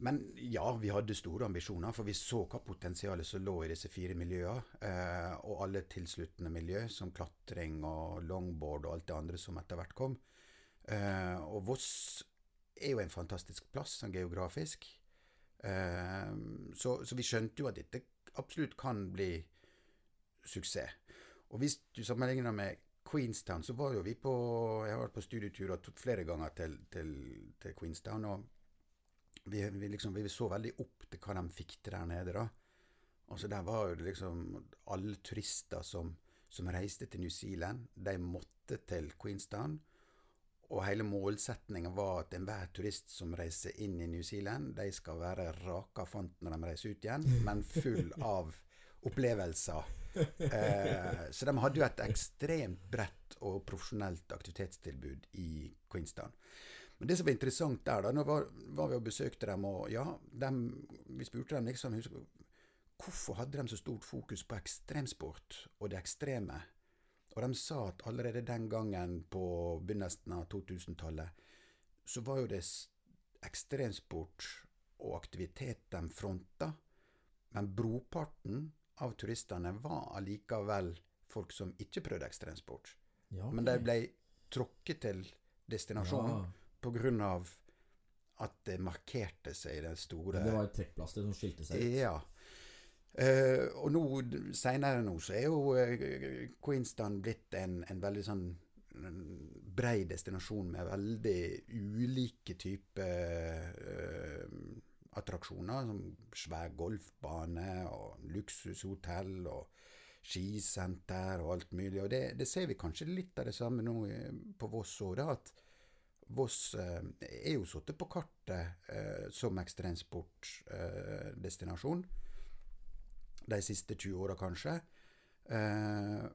men ja, vi hadde store ambisjoner, for vi så hva potensialet som lå i disse fire miljøene. Uh, og alle tilsluttende miljø, som klatring og longboard og alt det andre som etter hvert kom. og Voss er jo en fantastisk plass sånn geografisk. Ehm, så, så, vi skjønte jo at dette absolutt kan bli suksess. Og hvis du sammenligner med Queenstown, så var jo vi på Jeg har vært på studieturer flere ganger til, til, til Queenstown, og vi, vi, liksom, vi, så veldig opp til hva de fikk til der nede, da. Altså Der var jo liksom alle turister som, som reiste til New Zealand, de måtte til Queenstown. Og hele målsetningen var at enhver turist som reiser inn i New Zealand, de skal være raka fant når de reiser ut igjen, *laughs* men full av opplevelser. Eh, så de hadde jo et ekstremt bredt og profesjonelt aktivitetstilbud i Queenstown. Men det som var interessant der, da, nå var, var vi og besøkte dem, og ja, dem, vi spurte dem liksom Hvorfor hadde de så stort fokus på ekstremsport og det ekstreme? Og de sa at allerede den gangen på begynnelsen av 2000-tallet, så var jo det ekstremsport og aktivitet de fronta, men broparten av turistene var allikevel folk som ikke prøvde ekstremsport. Ja, okay. Men de ble tråkket til destinasjonen ja. av at det markerte seg i den store Det var et trekkplaster som skilte seg ut? Ja. Uh, og nå, seinere nå, så er jo uh, Queenstown blitt en, en veldig sånn brei destinasjon med veldig ulike typer uh, attraksjoner. Som svær golfbane og luksushotell og skisenter og alt mulig. Og det, det, ser vi kanskje litt av det samme nå på Voss òg, at Voss er jo satt på kartet som ekstremsportdestinasjon. De siste 20 åra, kanskje. Eh,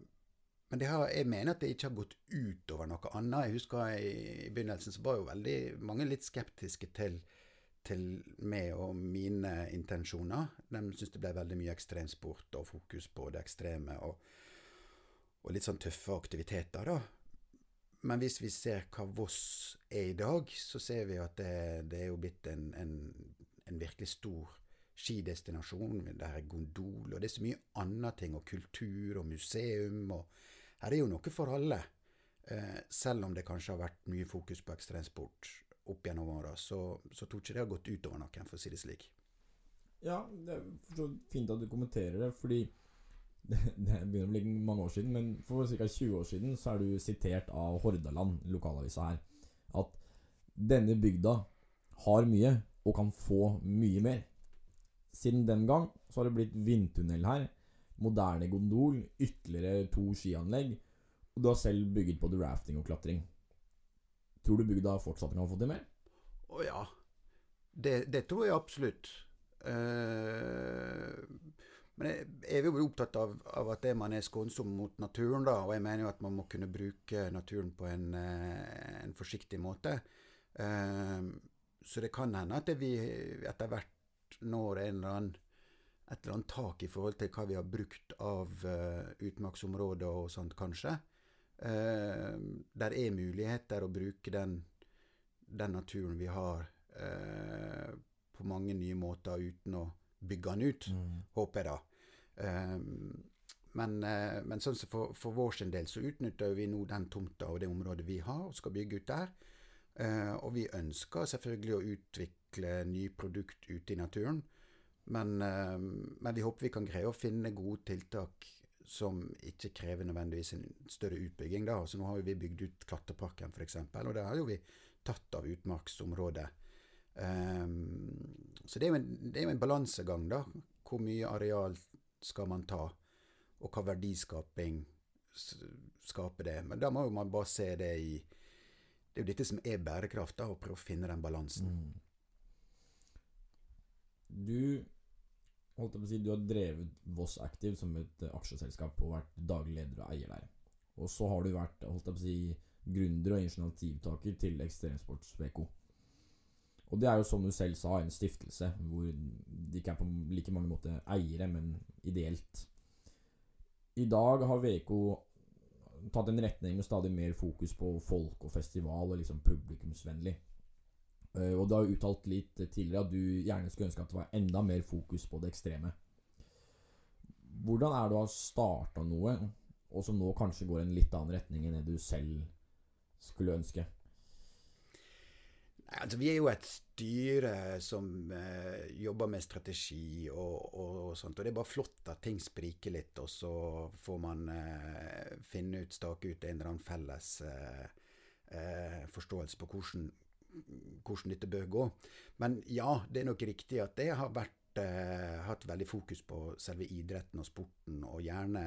men har, jeg mener at det ikke har gått utover noe annet. Jeg husker i, i begynnelsen så var jo veldig mange litt skeptiske til, til meg og mine intensjoner. De syntes det ble veldig mye ekstremsport og fokus på det ekstreme og, og litt sånn tøffe aktiviteter, da. Men hvis vi ser hva Voss er i dag, så ser vi at det, det er jo blitt en, en, en virkelig stor skidestinasjon, det er gondol, og det er så mye andre ting, og kultur og museum, og her er jo noe for alle. Eh, selv om det kanskje har vært mye fokus på ekstremsport opp gjennom åra, så, så tror ikke det har gått utover noen, for å si det slik. Ja, det er så fint at du kommenterer det, fordi *laughs* det, det begynner å bli mange år siden, men for ca. 20 år siden så er du sitert av Hordaland, lokalavisa her, at denne bygda har mye og kan få mye mer. Siden den gang så har det blitt vindtunnel her, moderne gondol, ytterligere to skianlegg, og du har selv bygget både rafting og klatring. Tror du bygda fortsatt kan få til mer? Å ja. Det, det, tror jeg absolutt. Uh, men jeg, er jo opptatt av, av, at man er skånsom mot naturen, da. Og jeg mener jo at man må kunne bruke naturen på en, uh, en forsiktig måte. Uh, så det kan hende at vi etter hvert når en eller annen, et eller annet tak i forhold til hva vi har brukt av uh, utmarksområder og sånt, kanskje. Uh, der er muligheter å bruke den, den naturen vi har, uh, på mange nye måter uten å bygge den ut, mm. håper jeg da. Men, men sånn for, for vår sin del så utnytter vi nå den tomta og det området vi har, og skal bygge ut der. Og vi ønsker selvfølgelig å utvikle nye produkt ute i naturen. Men, uh, men, vi håper vi kan greie å finne gode tiltak som ikke krever nødvendigvis en større utbygging. da. Så nå har vi bygd ut Klatreparken f.eks., og det har jo vi tatt av utmarksområdet. Um, så det er, en, jo en, balansegang, da. Hvor mye areal skal man ta, og hva verdiskaping skaper det. Men da må jo man bare se det i Det er jo dette som er bærekraft, da, å prøve å finne den balansen. Mm. Du holdt jeg på å si, du har drevet Voss Active som et uh, aksjeselskap og vært daglig leder og eier der. Og så har du vært holdt jeg på å si, gründer og initiativtaker til Ekstremsports-VK. Og det er jo som du selv sa, en stiftelse hvor de ikke er på like mange måter eiere, men ideelt. I dag har VK tatt en retning med stadig mer fokus på folk og festival og liksom publikumsvennlig. Uh, og du har uttalt litt tidligere at du gjerne skulle ønske at det var enda mer fokus på det ekstreme. Hvordan er det å ha starta noe, og som nå kanskje går i en litt annen retning enn det du selv skulle ønske? Altså, vi er jo et styre som eh, jobber med strategi og, og, og, sånt. Og det er bare flott at ting spriker litt, og så får man eh, finne ut, stake ut en eller annen felles eh, eh forståelse på hvordan hvordan dette bør gå. Men ja, det er nok riktig at det har vært, eh, hatt veldig fokus på selve idretten og sporten, og gjerne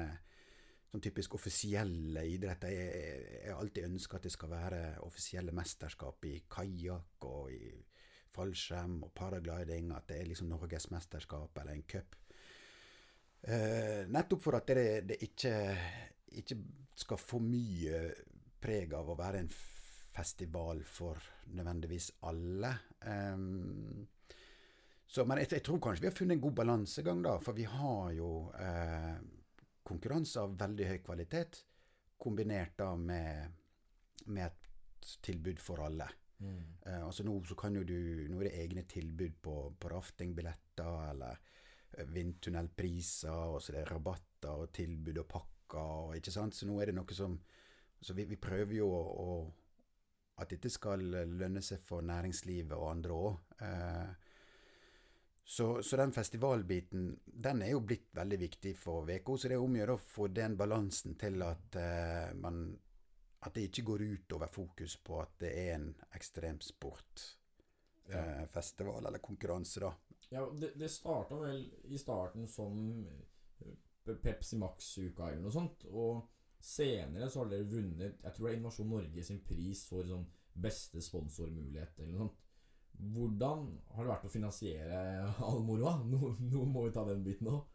sånn typisk offisielle idretter. Jeg har alltid ønska at det skal være offisielle mesterskap i kajakk og i fallskjerm og paragliding, at det er liksom norgesmesterskap eller en cup. Eh, nettopp for at det, det ikke, ikke skal få mye preg av å være en festival for nødvendigvis alle. Um, så, men jeg, jeg, tror kanskje vi har funnet en god balansegang, da. For vi har jo eh, konkurranse av veldig høy kvalitet, kombinert da med, med et tilbud for alle. Mm. Eh, altså nå, så kan jo du, nå er det egne tilbud på, på raftingbilletter eller eh, vindtunnelpriser, og så det er rabatter og tilbud og pakker. Og, ikke sant? Så nå er det noe som Så vi, vi prøver jo å, å at dette skal lønne seg for næringslivet og andre òg. Eh, så, så, den festivalbiten den er jo blitt veldig viktig for VK. Så det er om å gjøre å få den balansen til at, uh, man, at det ikke går ut over fokus på at det er en ekstremsportfestival ja. uh, eller konkurranse, da. Ja, Det, det starta vel i starten som Pepsi Max-uka eller noe sånt. og Senere så har dere vunnet Jeg tror det er Innovasjon Norge sin pris for sånn beste sponsormulighet eller noe sånt. Hvordan har det vært å finansiere all moroa? Nå, nå, må vi ta den biten òg.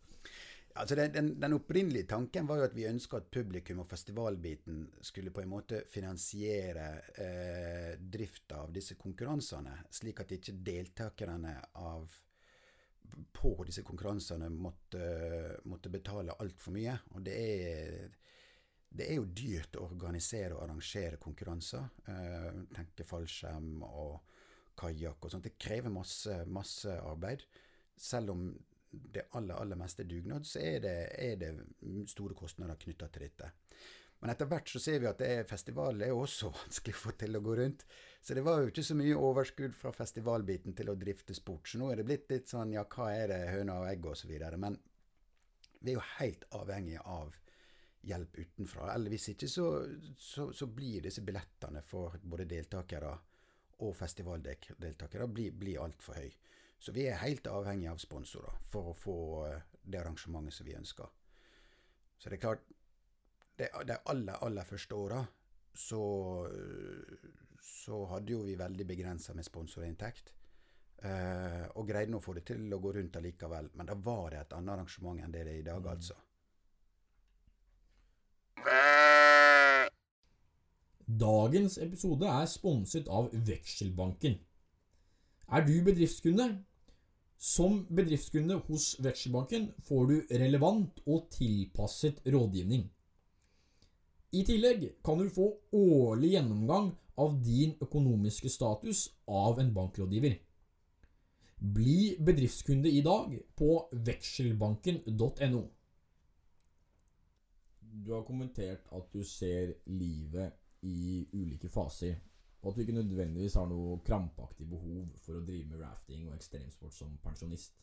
Altså den, den, den, opprinnelige tanken var jo at vi ønska at publikum og festivalbiten skulle på en måte finansiere eh, drifta av disse konkurransene, slik at ikke deltakerne av, på disse konkurransene måtte, måtte betale altfor mye. Og det er det er jo dyrt å organisere og arrangere konkurranser. Eh, tenke fallskjerm og kajakk og sånt. Det krever masse, masse arbeid. Selv om det aller, aller meste er dugnad, så er det, er det store kostnader knytta til dette. Men etter hvert så ser vi at det festivalet er også *laughs* vanskelig å få til å gå rundt. Så det var jo ikke så mye overskudd fra festivalbiten til å drifte sport. Så nå er det blitt litt sånn ja, hva er det, høna og egg osv. Men vi er jo helt avhengige av hjelp utenfra. Eller hvis ikke, så, så, så blir disse billettene for både deltakere og festivaldeltakere blir, blir altfor høy. Så vi er helt avhengig av sponsorer for å få eh, det arrangementet som vi ønsker. Så det er klart De, de aller, aller første åra så, så hadde jo vi veldig begrensa med sponsorinntekt. Uh, og greide nå å få det til å gå rundt allikevel. Men da var det et annet arrangement enn det det er i dag, mm. altså. Dagens episode er sponset av Vekselbanken. Er du bedriftskunde? Som bedriftskunde hos Vekselbanken får du relevant og tilpasset rådgivning. I tillegg kan du få årlig gjennomgang av din økonomiske status av en bankrådgiver. Bli bedriftskunde i dag på vekselbanken.no. Du har kommentert at du ser livet i ulike faser, og at du ikke nødvendigvis har noe krampaktig behov for å drive med rafting og ekstremsport som pensjonist.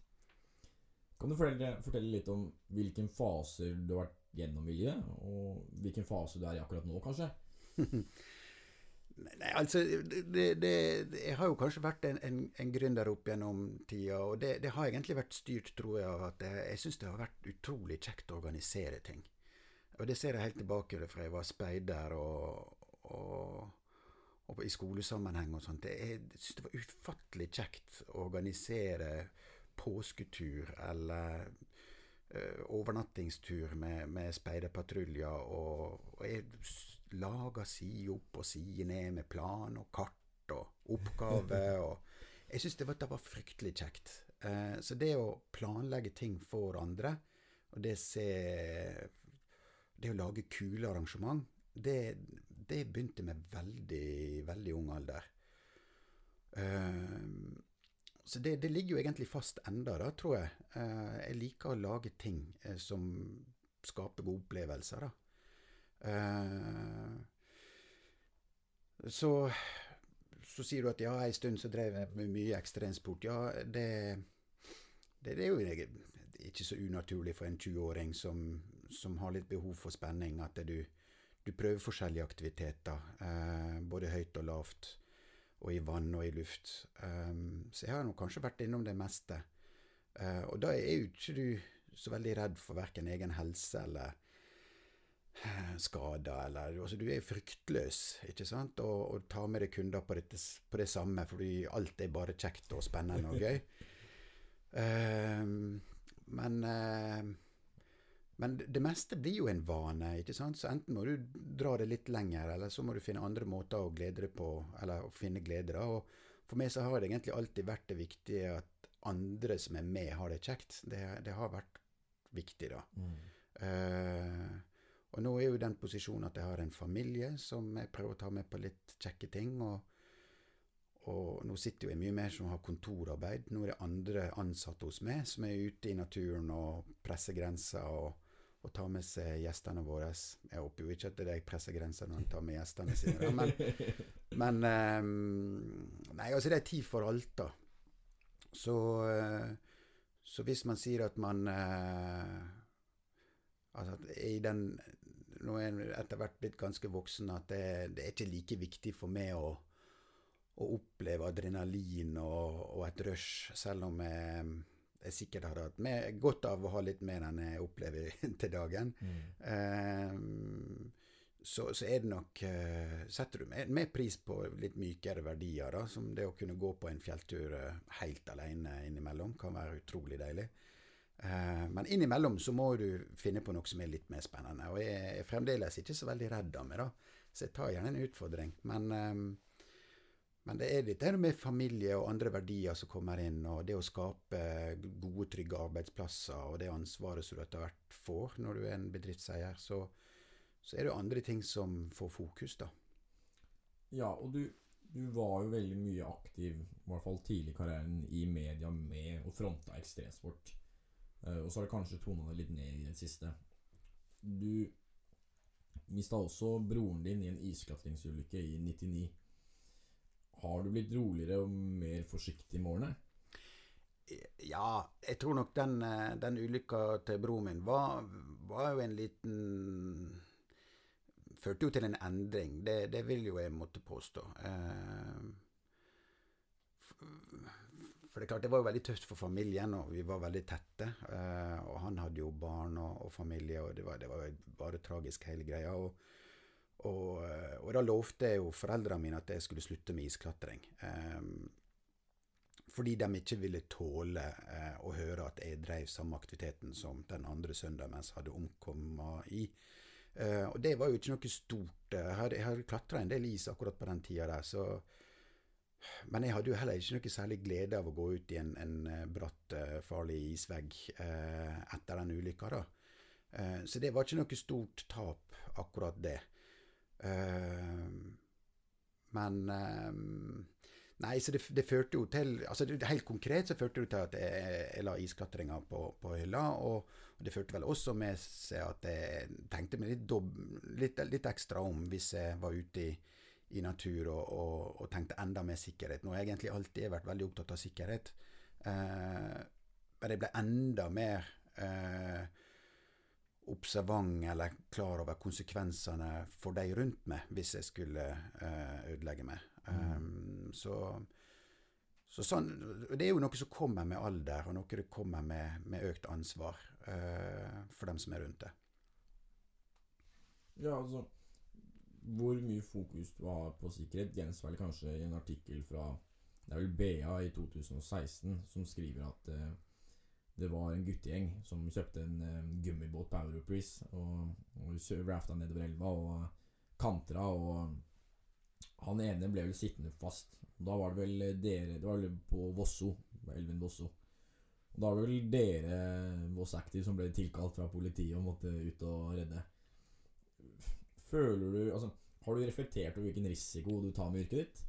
Kan du fortelle, litt om hvilken faser du har vært gjennom livet, og hvilken fase du er i akkurat nå, kanskje? *laughs* Nei, altså det, det, Jeg har jo kanskje vært en, en, en gründer opp gjennom tida, og det, det, har egentlig vært styrt, tror jeg, av at jeg, jeg syns det har vært utrolig kjekt å organisere ting. Og det ser jeg helt tilbake fra jeg var speider og, og, og i skolesammenheng og sånt. Jeg syns det var ufattelig kjekt å organisere påsketur eller ø, overnattingstur med, med speiderpatruljer. Og, og, jeg laga side opp og side ned med plan og kart og oppgave. *laughs* og Jeg syns det, det, var fryktelig kjekt. Eh, så det å planlegge ting for andre, og det se det å lage kule arrangement, det, det begynte med veldig, veldig ung alder. Uh, så det, det, ligger jo egentlig fast enda, da, tror jeg. Uh, jeg liker å lage ting uh, som skaper gode opplevelser, da. så så sier du at ja, en stund så drev jeg med mye ekstremsport. Ja, det, det er jo ikke så unaturlig for en 20-åring som som har litt behov for spenning, at du, du prøver forskjellige aktiviteter. Eh, både høyt og lavt, og i vann og i luft. Um, så jeg har nå kanskje vært innom det meste. Eh, og da er jo ikke du så veldig redd for verken egen helse eller eh, skader, eller altså, Du er fryktløs, ikke sant, og, og tar med deg kunder på, dette, på, det samme, fordi alt er bare kjekt og spennende og gøy. Um, *laughs* men uh, men det meste blir jo en vane, ikke sant. Så enten må du dra det litt lenger, eller så må du finne andre måter å glede deg på, eller å finne glede, da. Og for meg så har det egentlig alltid vært det viktige at andre som er med, har det kjekt. Det, det har vært viktig, da. Mm. Uh, og nå er jo den posisjonen at jeg har en familie som jeg prøver å ta med på litt kjekke ting. og og nå sitter jo jeg mye mer som har kontorarbeid. Nå er det andre ansatte hos meg som er ute i naturen og presser grenser og og ta med seg gjestene våre. Jeg håper jo ikke at det er jeg presser grenser når han tar med gjestene sine, men, *laughs* men um, Nei, altså, det er tid for alt, da. Så, uh, så hvis man sier at man uh, Altså i den Nå er jeg etter hvert blitt ganske voksen at det, det er ikke like viktig for meg å, å oppleve adrenalin og, og et rush, selv om jeg jeg sikkert hadde hatt med, godt av å ha litt mer enn jeg opplever *laughs* til dagen. Mm. Um, så, så, er det nok uh, Setter du mer, mer, pris på litt mykere verdier, da, som det å kunne gå på en fjelltur uh, helt alene innimellom, kan være utrolig deilig. Men innimellom så må du finne på noe som er litt mer spennende. Og jeg er fremdeles ikke så veldig redd av meg, da. Så jeg tar gjerne en utfordring. Men men det er dette med familie og andre verdier som kommer inn, og det å skape gode, trygge arbeidsplasser, og det ansvaret som du etter hvert får når du er en bedriftseier, så, så er det andre ting som får fokus, da. Ja, og du, du var jo veldig mye aktiv, i hvert fall tidlig i karrieren, i media med å fronte ekstremsport. Uh, og så har det kanskje tona det litt ned i det siste. Du mista også broren din i en isklatringsulykke i 99. Har du blitt roligere og mer forsiktig med årene? Ja, jeg tror nok den, eh, den ulykka til broren min var, var, jo en liten Førte jo til en endring. Det, det vil jo jeg måtte påstå. Eh, for det er klart, det var jo veldig tøft for familien, og vi var veldig tette. Eh, og han hadde jo barn og, og familie, og det var, det var bare tragisk, hele greia. og og, eh, og, da lovte jeg jo foreldrene mine at jeg skulle slutte med isklatring. Um, fordi de ikke ville tåle uh, å høre at jeg drev samme aktiviteten som den andre søndagen mens jeg hadde omkommet i. Uh, og det var jo ikke noe stort. Jeg hadde, jeg hadde klatra en del is akkurat på den tida der, så, Men jeg hadde jo heller ikke noe særlig glede av å gå ut i en, en bratt, farlig isvegg etter den ulykka, da. Så det var ikke noe stort tap, akkurat det. Eh, men eh, Nei, så det, det, førte jo til altså det, Helt konkret så førte det til at jeg, jeg la isklatringa på, på, hylla. Og, og, det førte vel også med seg at jeg tenkte meg litt, dob, litt, litt ekstra om hvis jeg var ute i i natur og, og, og, tenkte enda mer sikkerhet. Nå har jeg egentlig alltid vært veldig opptatt av sikkerhet. Eh, men jeg ble enda mer eh, observant eller klar over konsekvensene for de rundt meg hvis jeg skulle eh, ødelegge meg. Mm. Um, så, så sånn, Det er jo noe som kommer med alder, og noe det kommer med, med økt ansvar uh, for dem som er rundt det. Ja, altså hvor mye fokus du har på sikkerhet, gjenspeiler kanskje i en artikkel fra det er vel BA i 2016 som skriver at uh, det var en guttegjeng som kjøpte en uh, gummibåt på Europris og, og rafta nedover elva og kantra, og han ene ble vel sittende fast. Da var det vel dere Det var vel på Vosso, elven Vosso. Og da var det vel dere, Voss Active, som ble tilkalt fra politiet og måtte ut og redde. Føler du altså, Har du reflektert over hvilken risiko du tar med yrket ditt?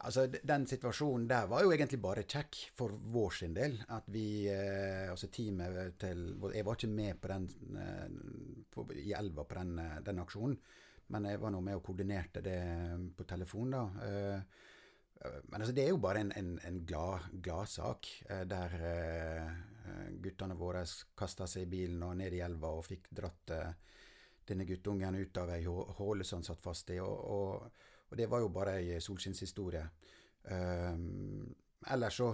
Altså, Den situasjonen der var jo egentlig bare kjekk for vår sin del. At vi, eh, altså teamet til Jeg var ikke med på den eh, på, i elva på den, eh, den, aksjonen, men jeg var nå med og koordinerte det på telefon. da. Eh, men altså, det er jo bare en, en, en glad, gladsak, eh, der eh, guttene våre kasta seg i bilen og ned i elva og fikk dratt denne guttungen ut av ei håle som han satt fast i. Og, og, og, det var jo bare ei solskinnshistorie. Um, ellers så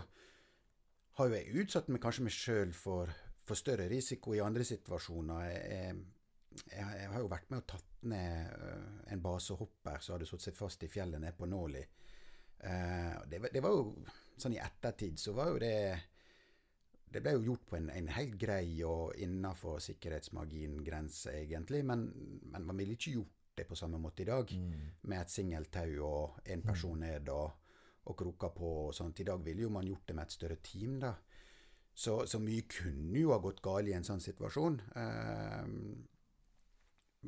har jo jeg utsatt meg kanskje meg sjøl for, for, større risiko i andre situasjoner. Jeg, jeg, jeg, har jo vært med og tatt ned uh, en basehopper som hadde satt seg fast i fjellet nede på Nåli. Uh, det, det, var jo sånn i ettertid så var jo det det ble jo gjort på en, en helt grei og innafor sikkerhetsmargin-grense, egentlig, men, men, man ville ikke gjort det på samme måte i dag, mm. med et singeltau og én mm. person ned og, og kroka på og sånt. I dag ville jo man gjort det med et større team, da. Så, så mye kunne jo ha gått galt i en sånn situasjon. Uh,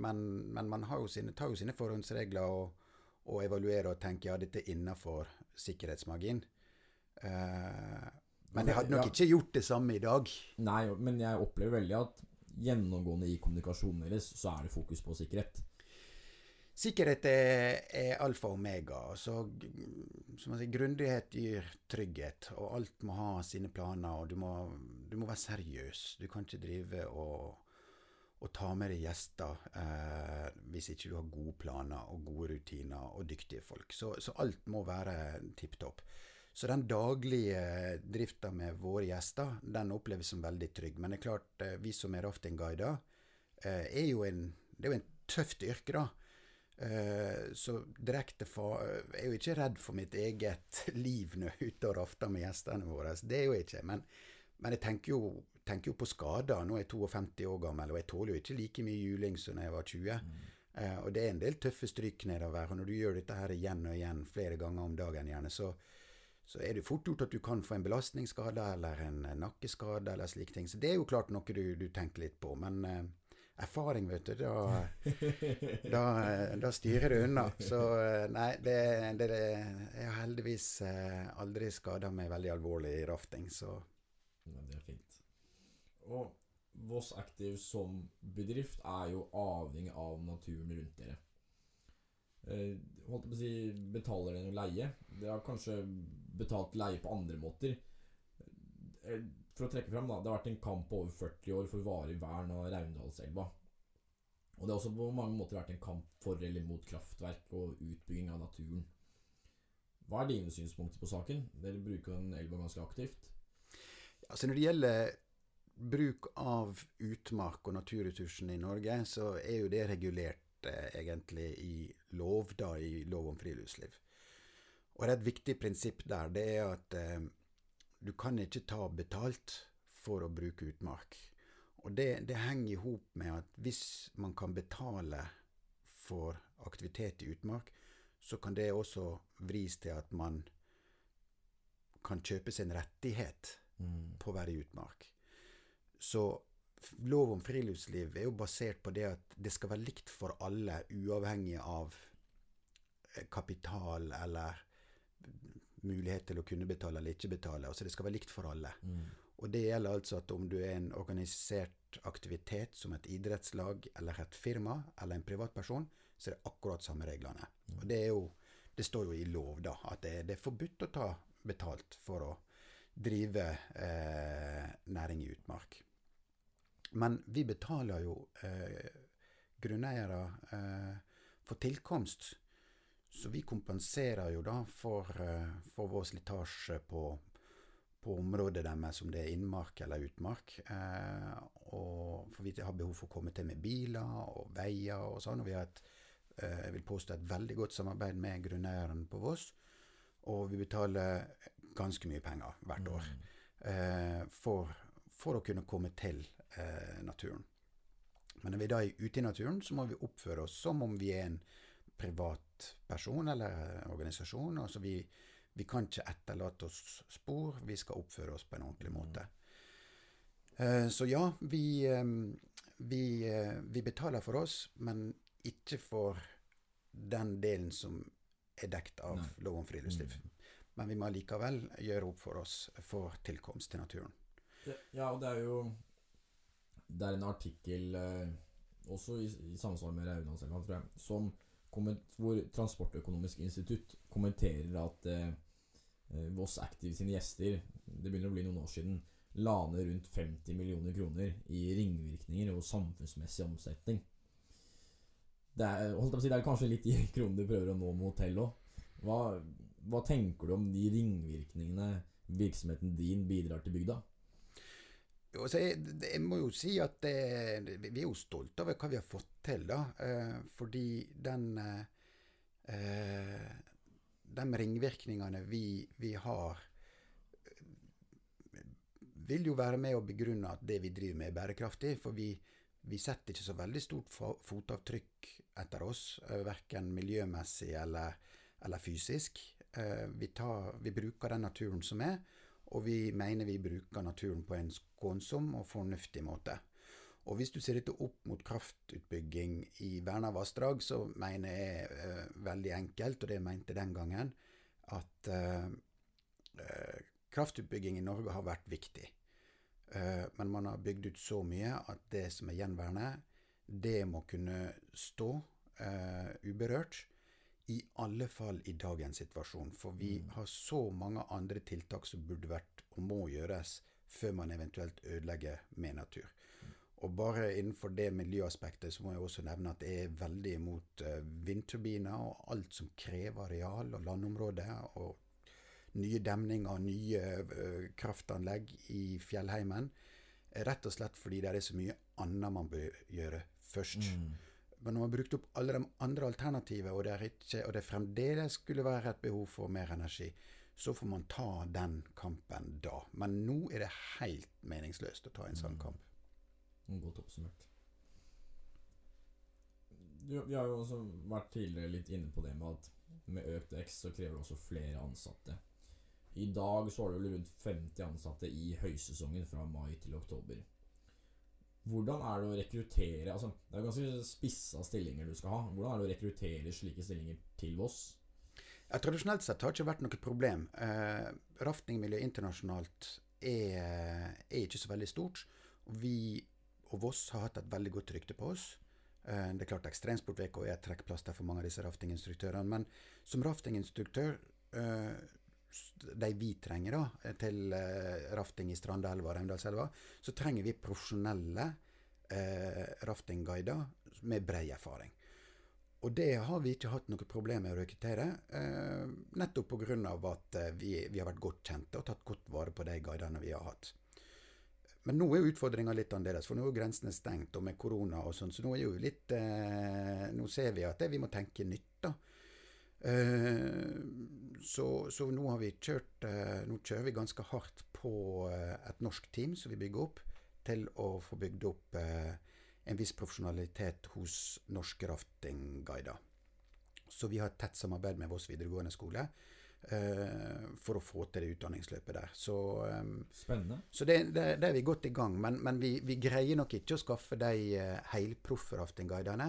men, men, man jo sine, tar jo sine forhåndsregler og, og evaluerer og tenker ja, dette er innafor sikkerhetsmargin. Uh, men jeg hadde nok ja. ikke gjort det samme i dag. Nei, men jeg opplever veldig at gjennomgående i kommunikasjonen deres så er det fokus på sikkerhet. Sikkerhet er, er alfa og omega. Så, som man sier, Grundighet gir trygghet, og alt må ha sine planer. og Du må, du må være seriøs. Du kan ikke drive og, og ta med deg gjester eh, hvis ikke du har gode planer og gode rutiner og dyktige folk. Så, så alt må være tipp topp. Så den daglige drifta med våre gjester, den oppleves som veldig trygg. Men det er klart, eh, vi som er raftingguider, eh, er jo en Det er jo en tøft yrke, da. Eh, så direkte for Jeg er jo ikke redd for mitt eget liv når jeg er ute og rafter med gjestene våre. Det er jo ikke. Men, men jeg tenker jo, tenker jo, på skader. Nå er jeg 52 år gammel, og jeg tåler jo ikke like mye juling som da jeg var 20. Mm. Eh, og det er en del tøffe stryk nedover. Og når du gjør dette her igjen og igjen flere ganger om dagen, gjerne, så, så er det fort gjort at du kan få en belastningsskade eller en nakkeskade eller slike ting. Så det er jo klart noe du, du tenker litt på. Men eh, erfaring, vet du, da, da, da, styrer du unna. Så eh, nei, det, det, det, Jeg har heldigvis eh, aldri skada meg veldig alvorlig i rafting, så ja, Det er fint. Og Voss Active som bedrift er jo avhengig av naturen rundt dere. holdt jeg på å si, betaler dere noe leie. Dere har kanskje betalt leie på andre måter. For å trekke frem, da. Det har vært en kamp på over 40 år for varig vern av Raundalselva. Og det har også på mange måter vært en kamp for eller mot kraftverk og utbygging av naturen. Hva er dine synspunkter på saken? Dere bruker den elva ganske aktivt. Altså Når det gjelder bruk av utmark og naturressursene i Norge, så er jo det regulert eh, egentlig i lov, da, i lov om friluftsliv. Og det er et viktig prinsipp der, det er at eh, du kan ikke ta betalt for å bruke utmark. Og det, det henger i hop med at hvis man kan betale for aktivitet i utmark, så kan det også vris til at man kan kjøpe sin rettighet Mm. på å være i utmark. Så lov om friluftsliv er jo basert på det at det skal være likt for alle, uavhengig av eh, kapital eller mulighet til å kunne betale eller ikke betale. Altså det skal være likt for alle. Mm. Og det gjelder altså at om du er en organisert aktivitet som et idrettslag eller et firma eller en privatperson, så er det akkurat samme reglene. Og det jo Det står jo i lov, da, at det, det er forbudt å ta betalt for å drive eh, næring i utmark. Men vi betaler jo eh, grunneiere eh, for tilkomst. Så vi kompenserer jo da for, eh, for vår slitasje på, på området deres, om det er innmark eller utmark. Eh, og for vi har behov for å komme til med biler og veier og sånn. Og vi har et, eh, jeg vil påstå et veldig godt samarbeid med grunneieren på Voss. Og vi betaler ganske mye penger hvert år eh, for, for å kunne komme til eh, naturen. Men når vi da er ute i naturen, så må vi oppføre oss som om vi er en privatperson eller organisasjon. Altså vi, vi kan ikke etterlate oss spor, vi skal oppføre oss på en ordentlig måte. Eh, så ja, vi, eh, vi, eh, vi betaler for oss, men ikke for den delen som er dekt av Nei. lov om friluftsliv. Mm. Men vi må likevel gjøre opp for oss for tilkomst til naturen. Ja, og det er jo Det er en artikkel eh, også i, i samsvar med Raulandselva, tror jeg, som hvor Transportøkonomisk institutt kommenterer at eh, eh, Voss Active sine gjester Det begynner å bli noen år siden la ned rundt 50 millioner kroner i ringvirkninger og samfunnsmessig omsetning. Det er, si, det er kanskje litt de *laughs* kronene du prøver å nå med hotell òg. Hva, hva tenker du om de ringvirkningene virksomheten din bidrar til bygda? Jeg, jeg må jo si at det, vi er jo stolte over hva vi har fått til, da. Eh, fordi den eh, De ringvirkningene vi, vi har, vil jo være med å begrunne at det vi driver med, er bærekraftig. For vi, vi setter ikke så veldig stort fotavtrykk etter oss, eh, verken miljømessig eller, eller fysisk. Eh, vi, tar, vi bruker den naturen som er, og vi mener vi bruker naturen på en skånsom og fornuftig måte. Og hvis du ser dette opp mot kraftutbygging i verna vassdrag, så mener jeg eh, veldig enkelt, og det jeg mente den gangen, at eh, eh, kraftutbygging i Norge har vært viktig. Eh, men man har bygd ut så mye at det som er gjenværende, det må kunne stå eh, uberørt. I alle fall i dagens situasjon. For vi har så mange andre tiltak som burde vært og må gjøres før man eventuelt ødelegger med natur. Og bare innenfor det miljøaspektet så må jeg også nevne at jeg er veldig imot eh, vindturbiner og alt som krever areal og landområde, Og nye demninger, og nye eh, kraftanlegg i fjellheimen. Rett og slett fordi det er så mye annet man bør gjøre først. Men når man har brukt opp alle de andre alternativene, og det, ikke, og det fremdeles skulle være et behov for mer energi, så får man ta den kampen da. Men nå er det helt meningsløst å ta en sånn kamp. Godt oppsummert. Du, vi har jo også vært tidligere litt inne på det med at med økt vekst så krever det også flere ansatte. I dag så har du rundt 50 ansatte i høysesongen fra mai til oktober. Hvordan er det å rekruttere altså, Det er jo ganske spissa stillinger du skal ha. Hvordan er det å rekruttere slike stillinger til Voss? Ja, tradisjonelt sett har det ikke vært noe problem. Eh, raftingmiljøet internasjonalt er, er ikke så veldig stort. Vi og Voss har hatt et veldig godt rykte på oss. Eh, det er klart Ekstremsportveka er et trekkplaster for mange av disse raftinginstruktørene. Men som raftinginstruktør, eh, de vi trenger da, til eh, rafting i Strandelva og Raundalselva, så trenger vi profesjonelle eh, raftingguider med bred erfaring. Og det har vi ikke hatt noe problem med å rekruttere, eh, nettopp pga. at eh, vi, vi har vært godt kjente og tatt godt vare på de guidene vi har hatt. Men nå er utfordringa litt annerledes, for nå er grensene stengt, og med korona og sånn, så nå er jo litt eh, Nå ser vi at det, vi må tenke nytt, da. Eh, så, så nå har vi kjørt eh, Nå kjører vi ganske hardt på eh, et norsk team som vi bygger opp, til å få bygd opp en viss profesjonalitet hos norske raftingguider. Så vi har et tett samarbeid med Voss videregående skole eh, for å få til det utdanningsløpet der. Så, Spennende. så det, det, det er vi godt i gang Men, men vi, vi greier nok ikke å skaffe de helproffe raftingguidene.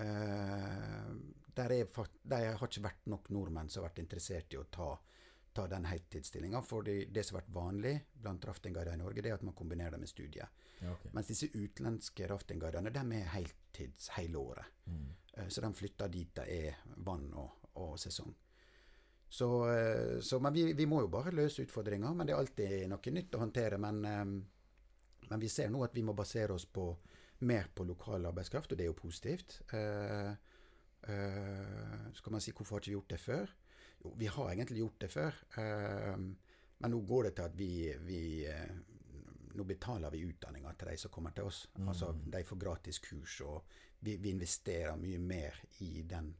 Eh, der er, der, har ikke vært nok nordmenn som har vært interessert i å ta, ta den heltidsstillinga. For det, det som har vært vanlig blant raftingguider i Norge, det er at man kombinerer det med studiet. Ja, okay. Mens disse utenlandske raftingguidene, de er heltids hele året. Mm. Eh, Så de flytter dit det er vann og, og sesong. Så, eh, så Men vi, vi må jo bare løse utfordringer. Men det er alltid noe nytt å håndtere. Men, men vi ser nå at vi må basere oss på mer på lokal arbeidskraft, og det er jo positivt. Eh, eh, Så kan man si hvorfor har ikke vi gjort det før? Jo, vi har egentlig gjort det før. eh, Men nå går det til at vi, vi Nå betaler vi utdanninga til de som kommer til oss. Mm. Altså De får gratis kurs, og vi, vi investerer mye mer i den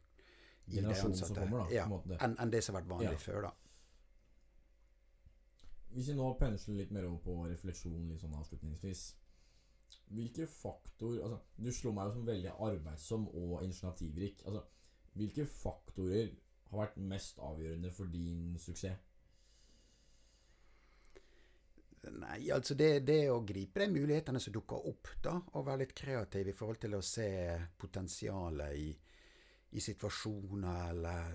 i de som kommer, da. Ja, enn en det som har vært vanlig Ja. før, da. Hvis vi nå pensler litt mer over på refleksjon litt sånn avslutningsvis Hvilke faktorer altså, Du slår meg jo som veldig arbeidsom og initiativrik. Altså, hvilke faktorer har vært mest avgjørende for din suksess? Nei, altså det, det å gripe de mulighetene som dukker opp, da, og være litt kreativ i forhold til å se potensialet i, i situasjoner eller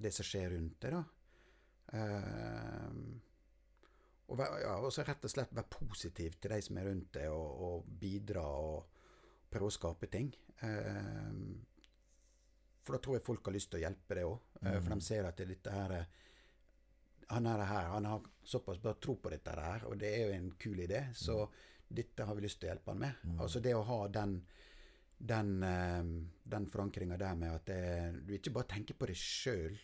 det som skjer rundt det, da. Eh, og ja, og også rett og slett være positiv til de som er rundt deg, og, og bidra og prøve å skape ting. Eh, for da tror jeg folk har lyst til å hjelpe deg òg, Mm. for de ser at dette her er han er her, han har såpass bra tro på dette her, og det er jo en kul idé, så dette har vi lyst til å hjelpe han med. Mm. Altså det å ha den den, eh, den forankringa der med at det, du ikke bare tenker på deg sjøl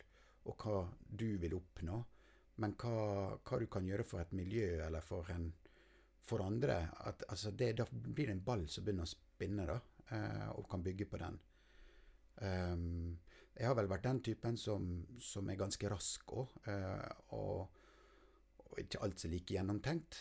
og hva du vil oppnå, men hva, hva du kan gjøre for et miljø eller for, en, for andre. At, altså det, da blir det en ball som begynner å spinne, da, eh, og kan bygge på den. Um, jeg har vel vært den typen som, som er ganske rask òg, og, og ikke alt så like gjennomtenkt.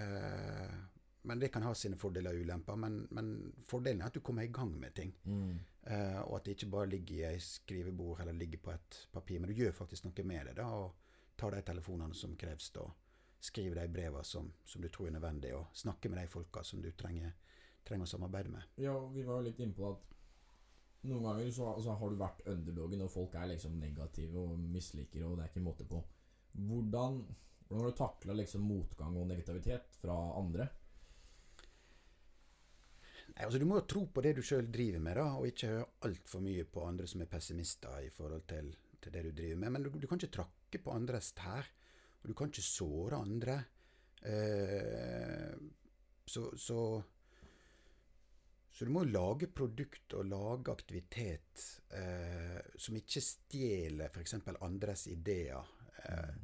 Eh, men det kan ha sine fordeler og ulemper. Men, men fordelen er at du kommer i gang med ting. Mm. Eh, og at det ikke bare ligger i ei skrivebord eller ligger på et papir, men du gjør faktisk noe med det. da, Og tar de telefonene som kreves, og skrive de brevene som, som du tror er nødvendig, og snakke med de folka som du trenger, trenger å samarbeide med. Ja, vi var jo litt inne på at noen ganger så altså, har du vært underdogen, og folk er liksom negative og misliker, og det er ikke måte på. Hvordan, hvordan har du takla liksom motgang og negativitet fra andre? Nei, altså Du må jo tro på det du sjøl driver med, da, og ikke høre altfor mye på andre som er pessimister i forhold til, til det du driver med. Men du, du kan ikke trakke på andres tær, og du kan ikke såre andre. Eh, så, så så du må lage produkt og lage aktivitet eh, som ikke stjeler f.eks. andres ideer. Eh,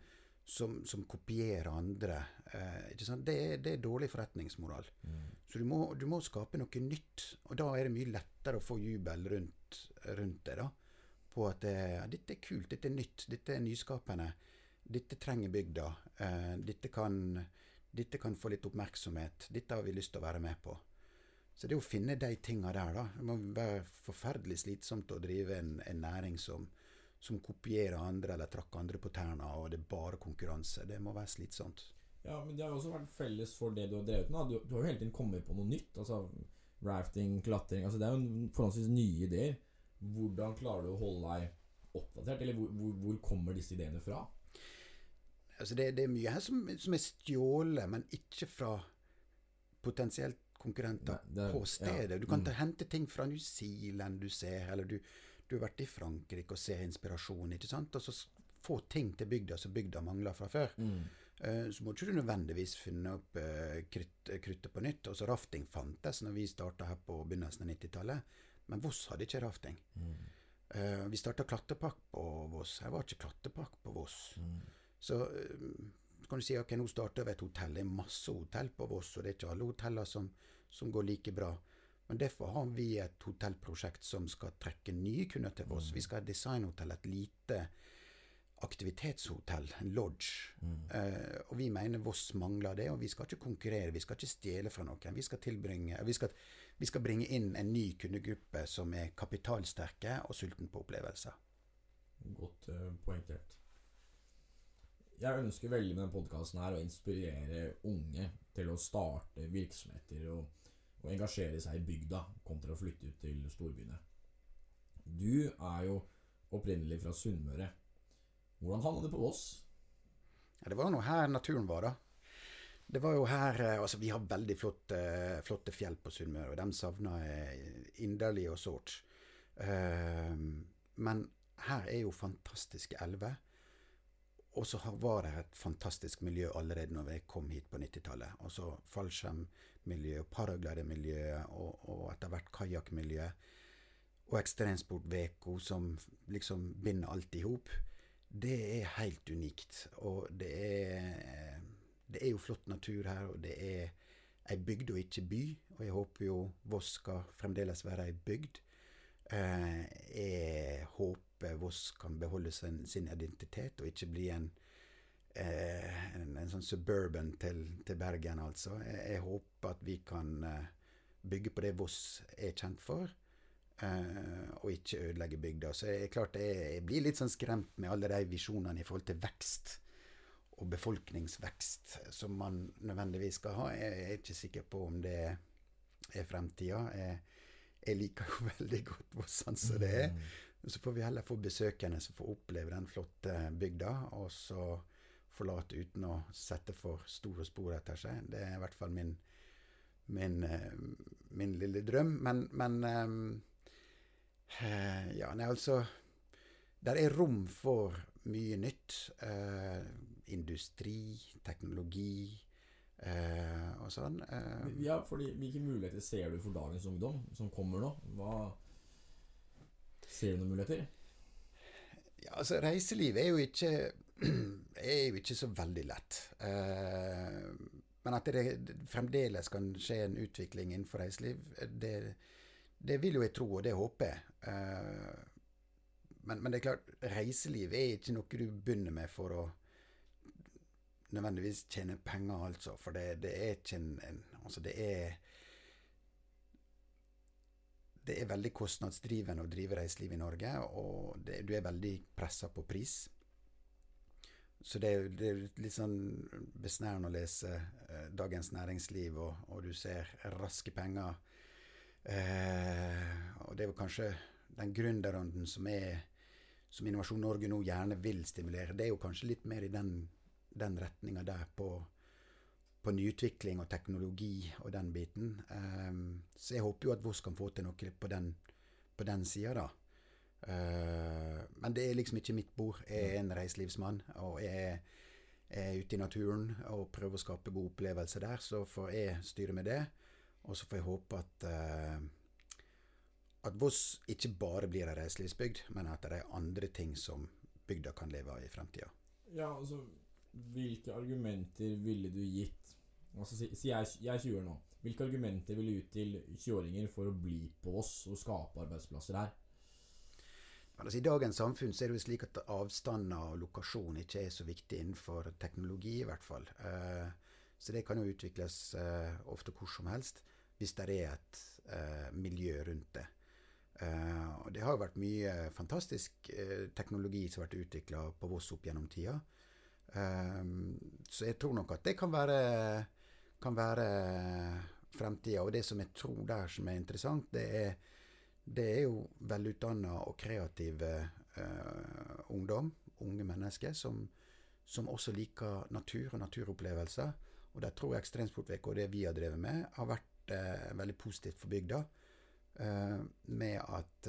som, som kopierer andre. Eh? Det, er, det er dårlig forretningsmoral. Mm. Så du må, du må skape noe nytt, og da er det mye lettere å få jubel rundt, rundt det. da, På at ja, dette er kult, dette er nytt, dette er nyskapende. Dette trenger bygda. Eh, dette, kan, dette kan få litt oppmerksomhet. Dette har vi lyst til å være med på. Så det å finne de tinga der, da Det må være forferdelig slitsomt å drive en, en næring som, som kopierer andre eller trakker andre på tærne, og det er bare konkurranse. Det må være slitsomt. Ja, men det har jo også vært felles for det du har drevet med. Du, du har jo hele tiden kommet på noe nytt. Altså rafting, klatring altså Det er jo forholdsvis nye ideer. Hvordan klarer du å holde deg oppdatert, eller hvor, hvor, kommer disse ideene fra? Altså det, det er mye her som, som er stjålet, men ikke fra potensielt konkurrenter Nei, det på stedet. Du kan Mm. ta, hente ting fra New Zealand du ser, eller du, du har vært i Frankrike og ser inspirasjon, ikke sant? Og så få ting til bygda som bygda mangler fra før. Mm. Eh, Så må ikke du nødvendigvis finne opp krytt, eh, kruttet på nytt. Altså Rafting fantes når vi starta her på begynnelsen av 90-tallet, men Voss hadde ikke rafting. Mm. Uh, Vi starta klatrepark på Voss. Her var ikke klatrepark på Voss. Mm. Så uh, kan du si ok, nå starter vi et hotell. Det er masse hotell på Voss, og det er ikke alle hoteller som, som går like bra. Men derfor har vi et hotellprosjekt som skal trekke nye kunder til Voss. Vi skal ha et designhotell, et lite aktivitetshotell, en lodge. Eh, og vi mener Voss mangler det, og vi skal ikke konkurrere, vi skal ikke stjele fra noen. Vi skal, tilbringe, vi skal, vi skal bringe inn en ny kundegruppe som er kapitalsterke og sulten på opplevelser. Godt uh, poengtert. Jeg ønsker veldig med denne podkasten å inspirere unge til å starte virksomheter og, og engasjere seg i bygda kontra å flytte ut til storbyene. Du er jo opprinnelig fra Sunnmøre. Hvordan havna du på Voss? Ja, det var nå her naturen var, da. Det var jo her eh, Altså, vi har veldig flotte, flotte fjell på Sunnmøre, og dem savner jeg inderlig og sårt. Eh, men her er jo fantastiske elver. Og så var det et fantastisk miljø allerede når jeg kom hit på 90-tallet. Og så fallskjermmiljø, paraglidermiljø, og, og etter hvert kajakkmiljø. Og ekstremsport-Veko som liksom binder alt i hop. Det er helt unikt. Og det er, det er jo flott natur her, og det er ei bygd og ikke by. Og jeg håper jo Voss skal fremdeles være ei bygd. Eh, jeg håper Voss kan beholde sin, sin identitet, og ikke bli en, eh, en, en sånn suburban til, til Bergen, altså. Jeg, jeg, håper at vi kan eh, bygge på det Voss er kjent for, og ikke ødelegge bygda. Så jeg, klart jeg, jeg, blir litt sånn skremt med alle de visjonene i forhold til vekst og befolkningsvekst som man nødvendigvis skal ha. Jeg, er ikke sikker på om det er fremtida. Jeg, jeg liker jo *laughs* veldig godt hvor sånn som det er. Så får vi heller få besøkende som får oppleve den flotte bygda, og så forlate uten å sette for store spor etter seg. Det er i hvert fall min, min, min lille drøm. Men, men Ja, nei, altså Der er rom for mye nytt. Industri, teknologi Eh, og sånn. Eh. Ja, fordi Hvilke muligheter ser du for dagens ungdom som kommer nå? Hva Ser du noen muligheter? Ja, altså Reiseliv er jo ikke *clears throat* er jo ikke så veldig lett. Eh, men at det fremdeles kan skje en utvikling innenfor reiseliv, det, det vil jo jeg tro, og det håper jeg. Eh, men, men, det er klart, reiseliv er ikke noe du begynner med for å nødvendigvis tjene penger, altså. For det, det er ikke en, en, Altså, det er Det er veldig kostnadsdrivende å drive reiseliv i Norge, og det, du er veldig pressa på pris. Så det, det, er litt sånn besnærende å lese eh, Dagens Næringsliv, og, og, du ser raske penger. Eh, og det er jo kanskje den gründerånden som som Innovasjon Norge nå gjerne vil stimulere, det er jo kanskje litt mer i den den retninga der på, på, nyutvikling og teknologi og den biten. Um, så jeg håper jo at Voss kan få til noe på den, på den sida, da. Uh, men det er liksom ikke mitt bord. Jeg er en reiselivsmann, og jeg er, ute i naturen og prøver å skape gode opplevelser der. Så får jeg styre med det, og så får jeg håpe at uh, at Voss ikke bare blir ei reiselivsbygd, men at det er andre ting som bygda kan leve av i fremtida. Ja, altså hvilke argumenter ville du gitt Altså, Si, si jeg, jeg er 20 år nå. Hvilke argumenter ville du gitt til 20-åringer for å bli på oss og skape arbeidsplasser her? Altså, I dagens samfunn så er det jo slik at avstander og lokasjon ikke er så viktig innenfor teknologi, i hvert fall. Uh, så det kan jo utvikles uh, ofte hvor som helst, hvis det er et uh, miljø rundt det. og det har jo vært mye fantastisk teknologi som har vært utvikla på Voss opp gjennom tida. Um, så jeg tror nok at det kan være, kan være fremtida. Og det som jeg tror der som er interessant, det er, det er jo velutdanna og kreative uh, ungdom, unge mennesker, som, som, også liker natur og naturopplevelser. Og der tror jeg Ekstremsportveka og det vi har drevet med, har vært uh, veldig positivt for bygda. Uh, med at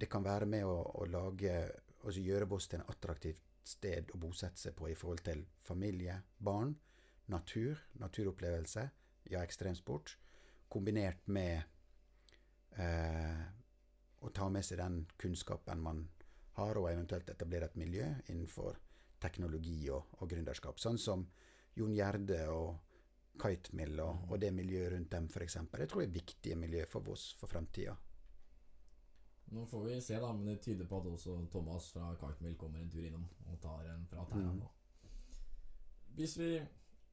det kan være med å, å lage Altså gjøre Voss til en attraktivt sted å bosette seg på i forhold til familie, barn, natur, naturopplevelse, ja, ekstremsport, kombinert med eh, å ta med seg den kunnskapen man har, og eventuelt etablere et miljø innenfor teknologi og, og gründerskap. Sånn som Jon Gjerde og Kitemill og, og, det miljøet rundt dem, f.eks. Det tror jeg er viktige miljø for oss for fremtida. Nå får vi se, da, men det tyder på at også Thomas fra Kitemill kommer en tur innom og tar en prat her. Mm. Hvis vi,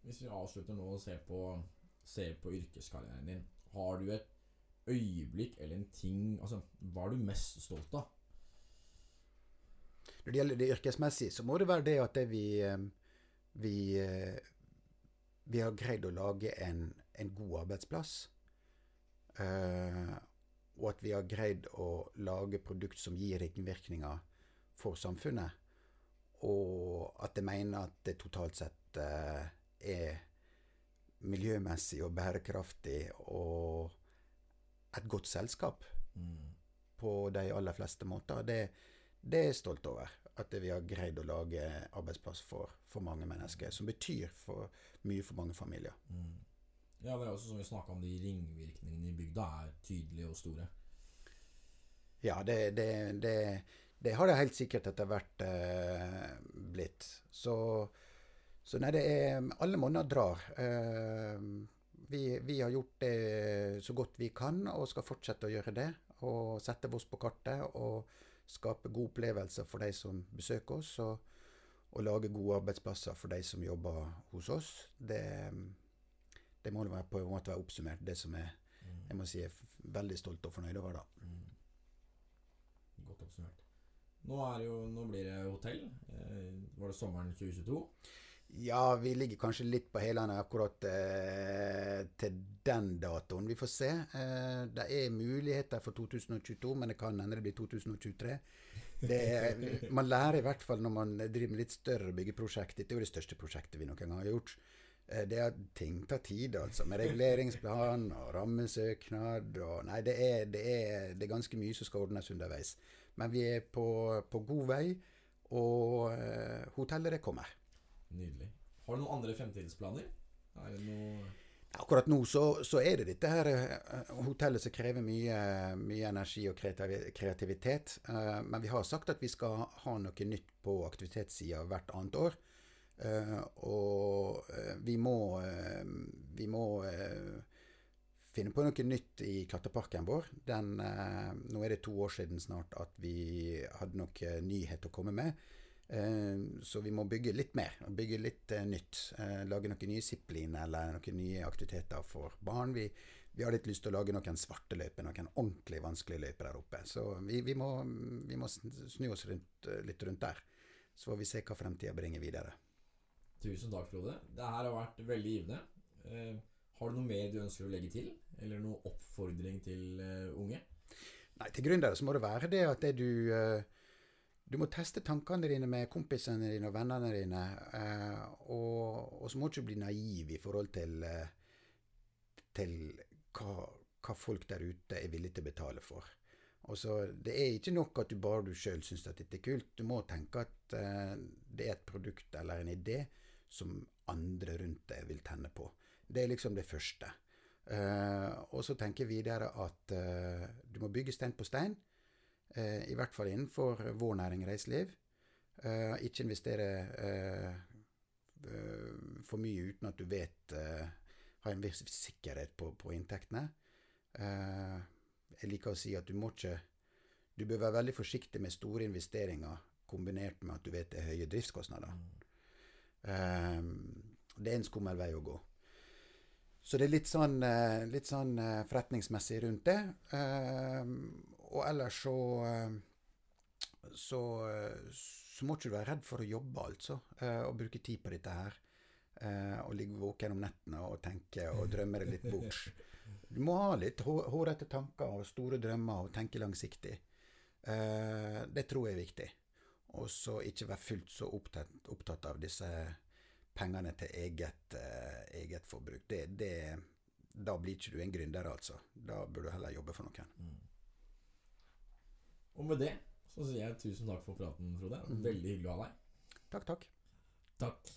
hvis vi avslutter nå og ser på, ser på yrkeskarrieren din, har du et øyeblikk eller en ting Altså, hva er du mest stolt av? Når det gjelder det yrkesmessige, så må det være det at det vi, eh, vi, eh, vi har greid å lage en, en god arbeidsplass. Eh, og at vi har greid å lage produkt som gir ringvirkninger for samfunnet. Og at jeg mener at det totalt sett eh, er miljømessig og bærekraftig og et godt selskap Mm. på de aller fleste måter. Det, det er jeg stolt over. At vi har greid å lage arbeidsplass for, for mange mennesker. Som betyr for, mye for mange familier. Mm. Ja, det er også som vi snakka om, de ringvirkningene i bygda er tydelige og store. Ja, det, det, det, det har det helt sikkert etter hvert eh, blitt. Så, så nei, det er Alle monner drar. Eh, vi, vi har gjort det så godt vi kan, og skal fortsette å gjøre det. Og sette oss på kartet og skape gode opplevelser for de som besøker oss. Og, og lage gode arbeidsplasser for de som jobber hos oss. Det, det må være på en måte være oppsummert. Det som jeg, jeg må si er veldig stolt og fornøyd over. da. Mm. Godt oppsummert. Nå, jo, nå blir det hotell. Eh, var det sommeren 2022? Ja, vi ligger kanskje litt på hælene akkurat eh, til den datoen. Vi får se. Eh, det er muligheter for 2022, men det kan hende det blir 2023. Det *laughs* man lærer i hvert fall når man driver med litt større byggeprosjekt. Dette er jo det største prosjektet vi noen gang har gjort. Eh, det er at ting tar tid, altså. Med reguleringsplan og rammesøknad og Nei, det er, det er, det er ganske mye som skal ordnes underveis. Men vi er på, på god vei, og uh, hotellet det kommer. Nydelig. Har du noen andre fremtidsplaner? Er det noe Akkurat nå så, så er det dette her eh, hotellet som krever mye, mye energi og kreativitet. Men vi har sagt at vi skal ha noe nytt på aktivitetssida hvert annet år. Eh, og eh, vi må, eh, vi må finne på noe nytt i klatreparken vår. Den, nå er det to år siden snart at vi hadde noe nyhet å komme med. Så vi må bygge litt mer, bygge litt nytt. Lage noen nye zipline eller noen nye aktiviteter for barn. Vi, vi har litt lyst til å lage noen svarte løyper, noen ordentlig vanskelige løyper der oppe. Så vi, vi, må, vi må snu oss rundt, litt rundt der. Så får vi se hva fremtida bringer videre. Tusen takk, Frode. Det her har vært veldig givende. Eh, har du noe mer du ønsker å legge til? Eller noe oppfordring til eh, unge? Nei, til gründere så må det være det at det du eh, Du må teste tankene dine med kompisene dine og vennene dine. eh, og, og så må du ikke bli naiv i forhold til, eh, til hva, hva folk der ute er villige til å betale for. Også, Det er ikke nok at du bare du sjøl syns at dette er kult. Du må tenke at eh, det er et produkt eller en idé som andre rundt deg vil tenne på. Det er liksom det første. Uh, og så tenker jeg videre at uh, du må bygge stein på stein. uh, I hvert fall innenfor vår næring reiseliv. Ikke investere for mye uten at du vet Har en viss sikkerhet på, på inntektene. Jeg liker å si at du må ikke Du bør være veldig forsiktig med store investeringer kombinert med at du vet det er høye driftskostnader. Eh, det er en skummel vei å gå. Så det er litt sånn, eh, litt sånn eh, forretningsmessig rundt det. Eh, og ellers så eh, så, så må ikke du være redd for å jobbe, altså. Og bruke tid på dette her. Og ligge våken om nettene og tenke og drømme det litt bort. Du må ha litt hå- hårete tanker og store drømmer og tenke langsiktig. Det tror jeg er viktig. Og så ikke være fullt så opptatt, opptatt av disse pengene til eget, eh, eget forbruk. Det, det, da blir ikke du en gründer, altså. Da bør du heller jobbe for noen. Og med det så sier jeg tusen takk for praten, Frode. Veldig hyggelig å ha deg. Takk, takk. Takk.